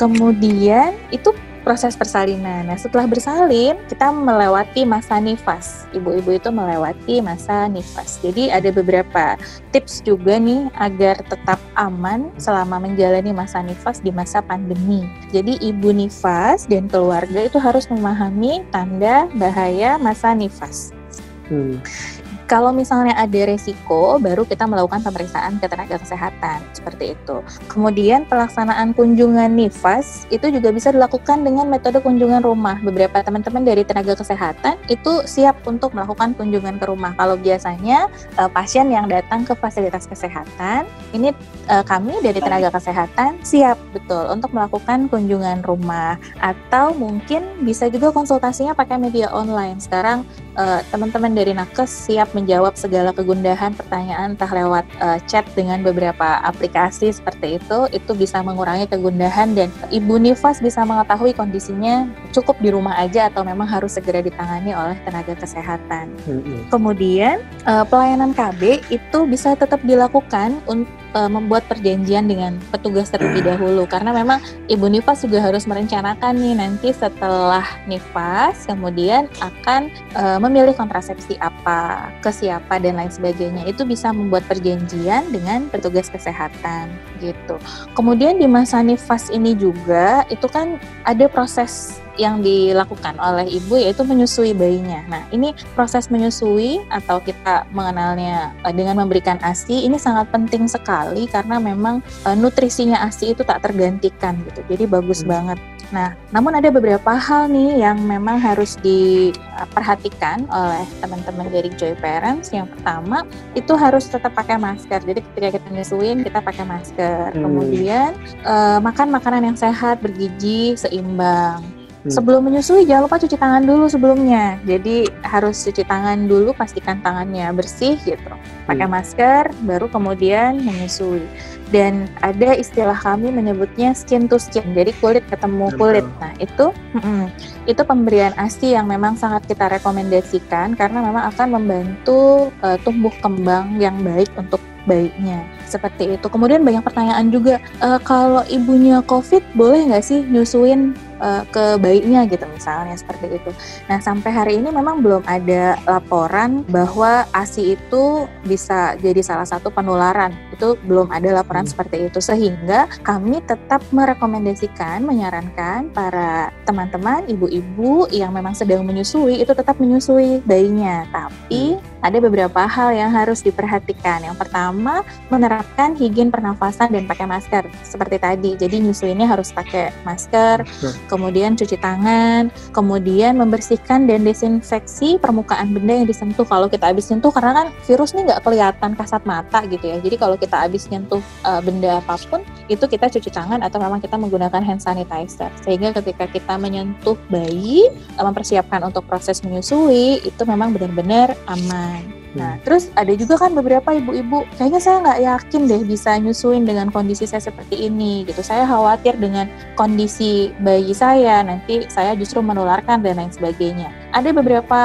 Kemudian itu proses persalinan. Nah, setelah bersalin, kita melewati masa nifas. Ibu-ibu itu melewati masa nifas. Jadi ada beberapa tips juga nih agar tetap aman selama menjalani masa nifas di masa pandemi. Jadi ibu nifas dan keluarga itu harus memahami tanda bahaya masa nifas. Hmm. Kalau misalnya ada resiko, baru kita melakukan pemeriksaan ke tenaga kesehatan, seperti itu. Kemudian pelaksanaan kunjungan nifas itu juga bisa dilakukan dengan metode kunjungan rumah. Beberapa teman-teman dari tenaga kesehatan itu siap untuk melakukan kunjungan ke rumah. Kalau biasanya uh, pasien yang datang ke fasilitas kesehatan, ini uh, kami dari tenaga kesehatan siap betul untuk melakukan kunjungan rumah atau mungkin bisa juga konsultasinya pakai media online. Sekarang uh, teman-teman dari nakes siap menjawab segala kegundahan pertanyaan entah lewat uh, chat dengan beberapa aplikasi seperti itu itu bisa mengurangi kegundahan dan ibu nifas bisa mengetahui kondisinya cukup di rumah aja atau memang harus segera ditangani oleh tenaga kesehatan. Kemudian uh, pelayanan KB itu bisa tetap dilakukan untuk uh, membuat perjanjian dengan petugas terlebih dahulu karena memang ibu nifas juga harus merencanakan nih nanti setelah nifas kemudian akan uh, memilih kontrasepsi apa, ke siapa dan lain sebagainya. Itu bisa membuat perjanjian dengan petugas kesehatan gitu. Kemudian di masa nifas ini juga itu kan ada proses yang dilakukan oleh ibu yaitu menyusui bayinya. Nah, ini proses menyusui atau kita mengenalnya uh, dengan memberikan ASI ini sangat penting sekali karena memang uh, nutrisinya ASI itu tak tergantikan gitu. Jadi bagus hmm. banget. Nah, namun ada beberapa hal nih yang memang harus diperhatikan oleh teman-teman dari Joy Parents. Yang pertama, itu harus tetap pakai masker. Jadi ketika kita nyusuin, kita pakai masker. Hmm. Kemudian uh, makan makanan yang sehat, bergizi, seimbang. Hmm. Sebelum menyusui jangan lupa cuci tangan dulu sebelumnya. Jadi harus cuci tangan dulu, pastikan tangannya bersih gitu. Pakai hmm. masker, baru kemudian menyusui. Dan ada istilah kami menyebutnya skin to skin, jadi kulit ketemu kulit. Nah itu, mm, itu pemberian ASI yang memang sangat kita rekomendasikan karena memang akan membantu uh, tumbuh kembang yang baik untuk baiknya seperti itu. Kemudian banyak pertanyaan juga, e, kalau ibunya COVID boleh nggak sih nyusuin uh, ke bayinya gitu misalnya seperti itu. Nah sampai hari ini memang belum ada laporan bahwa ASI itu bisa jadi salah satu penularan. Itu belum ada laporan hmm. seperti itu sehingga kami tetap merekomendasikan, menyarankan para teman-teman ibu-ibu yang memang sedang menyusui itu tetap menyusui bayinya. Tapi hmm. ada beberapa hal yang harus diperhatikan. Yang pertama menerapkan higien pernafasan dan pakai masker seperti tadi. Jadi nyusuinnya harus pakai masker kemudian cuci tangan, kemudian membersihkan dan desinfeksi permukaan benda yang disentuh. Kalau kita habis nyentuh, karena kan virus ini nggak kelihatan kasat mata gitu ya. Jadi kalau kita habis nyentuh uh, benda apa pun, itu kita cuci tangan atau memang kita menggunakan hand sanitizer. Sehingga ketika kita menyentuh bayi, uh, mempersiapkan untuk proses menyusui, itu memang benar-benar aman. Nah, terus ada juga kan beberapa ibu-ibu, kayaknya saya nggak yakin deh bisa nyusuin dengan kondisi saya seperti ini gitu. Saya khawatir dengan kondisi bayi saya, nanti saya justru menularkan dan lain sebagainya. Ada beberapa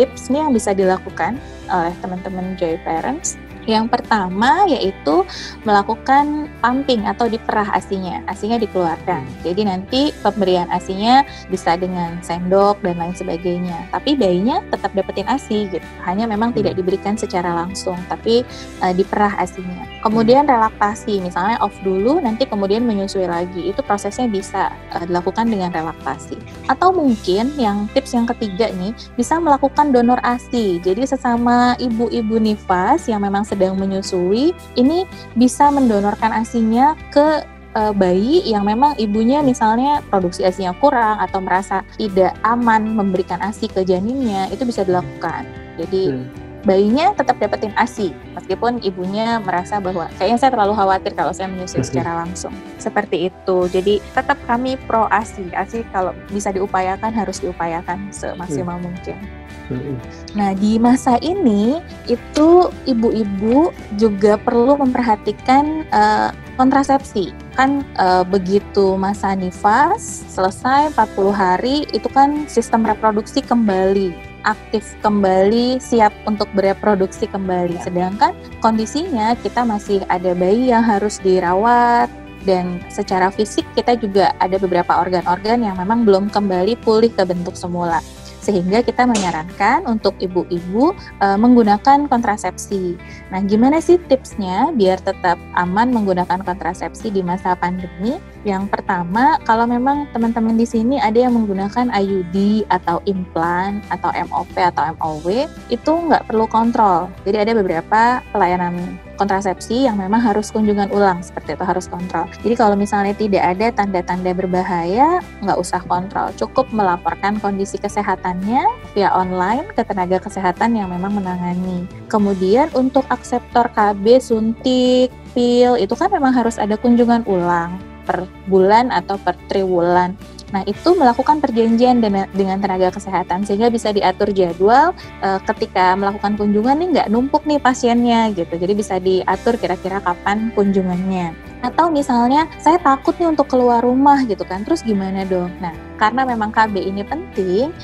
tips nih yang bisa dilakukan oleh teman-teman Joy Parents yang pertama yaitu melakukan pumping atau diperah asinya. Asinya dikeluarkan. Hmm. Jadi nanti pemberian asinya bisa dengan sendok dan lain sebagainya. Tapi bayinya tetap dapetin asi gitu. Hanya memang hmm. tidak diberikan secara langsung, tapi uh, diperah asinya. Kemudian hmm. relaksasi, misalnya off dulu, nanti kemudian menyusui lagi. Itu prosesnya bisa uh, dilakukan dengan relaksasi. Atau mungkin yang tips yang ketiga nih bisa melakukan donor asi. Jadi sesama ibu-ibu nifas yang memang sedang sedang menyusui ini bisa mendonorkan asinya ke uh, bayi yang memang ibunya misalnya produksi asinya kurang atau merasa tidak aman memberikan asi ke janinnya itu bisa dilakukan. Jadi hmm. Bayinya tetap dapetin asi meskipun ibunya merasa bahwa kayaknya saya terlalu khawatir kalau saya menyusui hmm. secara langsung. Seperti itu. Jadi tetap kami pro asi. Asi kalau bisa diupayakan harus diupayakan semaksimal hmm. mungkin. Nah, di masa ini itu ibu-ibu juga perlu memperhatikan uh, kontrasepsi. Kan uh, begitu masa nifas selesai 40 hari itu kan sistem reproduksi kembali aktif kembali, siap untuk bereproduksi kembali. Sedangkan kondisinya kita masih ada bayi yang harus dirawat, dan secara fisik kita juga ada beberapa organ-organ yang memang belum kembali pulih ke bentuk semula sehingga kita menyarankan untuk ibu-ibu uh, menggunakan kontrasepsi. Nah, gimana sih tipsnya biar tetap aman menggunakan kontrasepsi di masa pandemi? Yang pertama, kalau memang teman-teman di sini ada yang menggunakan IUD atau implan atau MOP atau MOW, itu nggak perlu kontrol. Jadi ada beberapa pelayanan kontrasepsi yang memang harus kunjungan ulang seperti itu harus kontrol. Jadi kalau misalnya tidak ada tanda-tanda berbahaya, nggak usah kontrol, cukup melaporkan kondisi kesehatannya via online ke tenaga kesehatan yang memang menangani. Kemudian untuk akseptor KB, suntik, pil itu kan memang harus ada kunjungan ulang per bulan atau per triwulan. Nah, itu melakukan perjanjian dengan, tenaga kesehatan sehingga bisa diatur jadwal e, ketika melakukan kunjungan nih nggak numpuk nih pasiennya gitu. Jadi bisa diatur kira-kira kapan kunjungannya. Atau misalnya saya takut nih untuk keluar rumah gitu kan. Terus gimana dong? Nah, karena memang KB ini penting,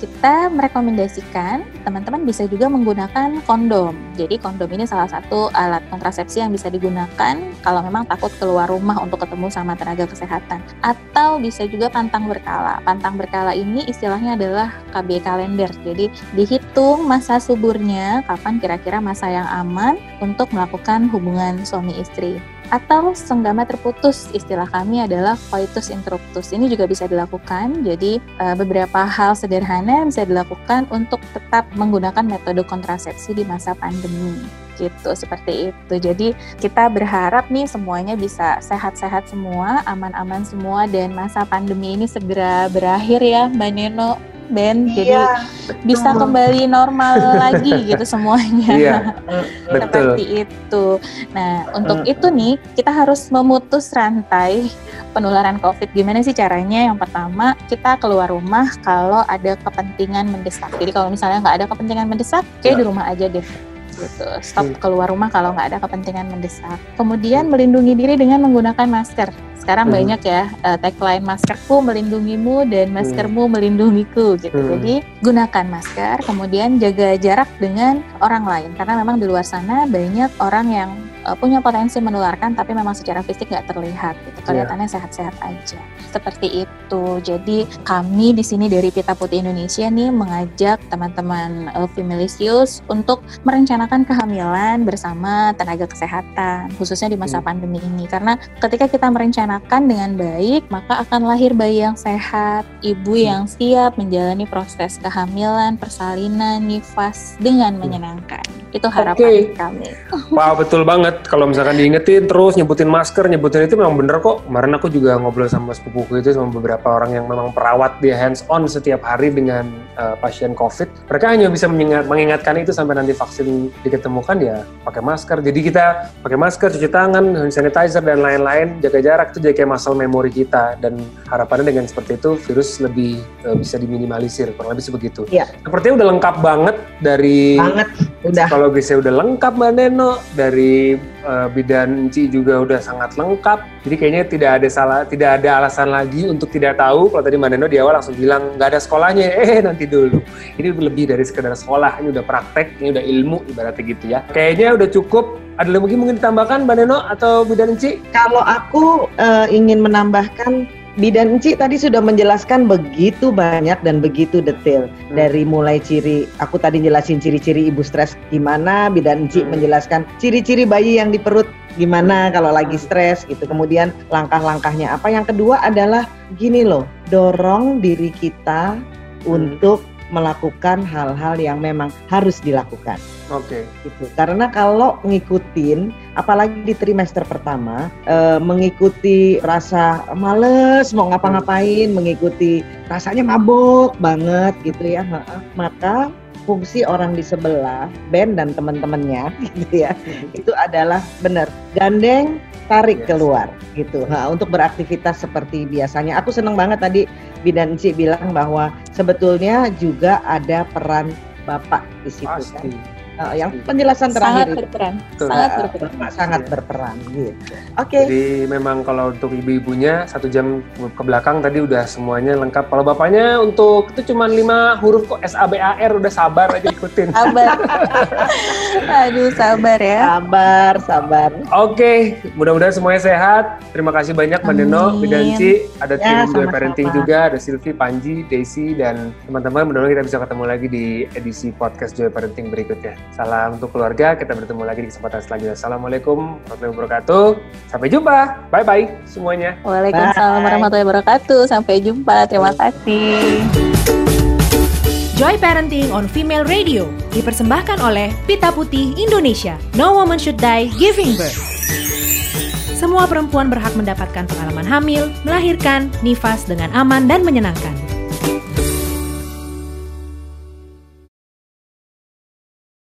kita merekomendasikan teman-teman bisa juga menggunakan kondom. Jadi kondom ini salah satu alat kontrasepsi yang bisa digunakan kalau memang takut keluar rumah untuk ketemu sama tenaga kesehatan. Atau bisa juga pantang berkala. Pantang berkala ini istilahnya adalah KB kalender. Jadi dihitung masa suburnya, kapan kira-kira masa yang aman untuk melakukan hubungan suami istri atau senggama terputus istilah kami adalah coitus interruptus. Ini juga bisa dilakukan jadi uh, beberapa hal sederhana bisa dilakukan untuk tetap menggunakan metode kontrasepsi di masa pandemi gitu seperti itu jadi kita berharap nih semuanya bisa sehat-sehat semua aman-aman semua dan masa pandemi ini segera berakhir ya Mbak Neno Ben, iya, jadi betul. bisa kembali normal lagi gitu semuanya. Iya, betul. Seperti itu. Nah, untuk itu nih kita harus memutus rantai penularan COVID. Gimana sih caranya? Yang pertama, kita keluar rumah kalau ada kepentingan mendesak. Jadi kalau misalnya nggak ada kepentingan mendesak, kayak di rumah aja deh gitu. Stop keluar rumah kalau nggak ada kepentingan mendesak. Kemudian melindungi diri dengan menggunakan masker sekarang hmm. banyak ya uh, tagline maskerku melindungimu dan hmm. maskermu hmm. melindungiku gitu. Hmm. Jadi gunakan masker, kemudian jaga jarak dengan orang lain karena memang di luar sana banyak orang yang uh, punya potensi menularkan tapi memang secara fisik nggak terlihat. Kelihatannya yeah. sehat-sehat aja. Seperti itu. Jadi kami di sini dari Pita Putih Indonesia nih mengajak teman-teman uh, Femalisius untuk merencanakan kehamilan bersama tenaga kesehatan khususnya di masa hmm. pandemi ini karena ketika kita merencanakan dengan baik, maka akan lahir bayi yang sehat, ibu hmm. yang siap menjalani proses kehamilan, persalinan, nifas dengan hmm. menyenangkan. Itu harapan okay. kami. Wow, betul banget. Kalau misalkan diingetin terus nyebutin masker, nyebutin itu memang bener kok. Kemarin aku juga ngobrol sama sepupuku itu sama beberapa orang yang memang perawat dia hands on setiap hari dengan uh, pasien COVID. Mereka hanya bisa mengingat, mengingatkan itu sampai nanti vaksin diketemukan ya pakai masker. Jadi kita pakai masker, cuci tangan, hand sanitizer dan lain-lain, jaga jarak itu jadi kayak muscle memory kita dan harapannya dengan seperti itu virus lebih uh, bisa diminimalisir kurang lebih sebegitu. Iya. Sepertinya udah lengkap banget dari banget udah psikologisnya udah lengkap Mbak Neno dari uh, bidan Ci juga udah sangat lengkap. Jadi kayaknya tidak ada salah tidak ada alasan lagi untuk tidak tahu. Kalau tadi Mbak Neno di awal langsung bilang nggak ada sekolahnya. Eh nanti dulu. Ini lebih dari sekedar sekolah. Ini udah praktek, ini udah ilmu ibaratnya gitu ya. Kayaknya udah cukup ada lagi mungkin ditambahkan Mbak Neno atau Bidan Enci? Kalau aku uh, ingin menambahkan Bidan Enci tadi sudah menjelaskan begitu banyak dan begitu detail hmm. dari mulai ciri aku tadi jelasin ciri-ciri ibu stres gimana Bidan Enci hmm. menjelaskan ciri-ciri bayi yang di perut gimana kalau lagi stres gitu kemudian langkah-langkahnya apa yang kedua adalah gini loh dorong diri kita hmm. untuk melakukan hal-hal yang memang harus dilakukan. Oke. Okay. Gitu. Karena kalau ngikutin, apalagi di trimester pertama, e, mengikuti rasa males mau ngapa-ngapain, mengikuti rasanya mabuk banget gitu ya, maka fungsi orang di sebelah Ben dan teman-temannya gitu ya itu adalah benar gandeng tarik yes. keluar gitu nah, untuk beraktivitas seperti biasanya aku seneng banget tadi Bidan Ci bilang bahwa sebetulnya juga ada peran bapak di situ kan. Pasti. kan uh, yang penjelasan terakhir sangat berperan. Itu, sangat berperan. Sangat berperan gitu. Oke. Okay. jadi memang kalau untuk ibu-ibunya satu jam ke belakang tadi udah semuanya lengkap. Kalau bapaknya untuk itu cuma lima huruf kok S A B A R udah sabar aja ikutin. Sabar. Aduh sabar ya. Sabar sabar. Oke okay. mudah-mudahan semuanya sehat. Terima kasih banyak Mbak Neno Bidanci ada ya, tim sama Parenting juga ada Silvi Panji Daisy dan teman-teman mudah-mudahan kita bisa ketemu lagi di edisi podcast Joy Parenting berikutnya Salam untuk keluarga. Kita bertemu lagi di kesempatan selanjutnya. Assalamualaikum warahmatullahi wabarakatuh. Sampai jumpa. Bye bye semuanya. Waalaikumsalam warahmatullahi wabarakatuh. Sampai jumpa. Terima kasih. Joy Parenting on Female Radio dipersembahkan oleh Pita Putih Indonesia. No woman should die giving birth. Semua perempuan berhak mendapatkan pengalaman hamil, melahirkan, nifas dengan aman dan menyenangkan.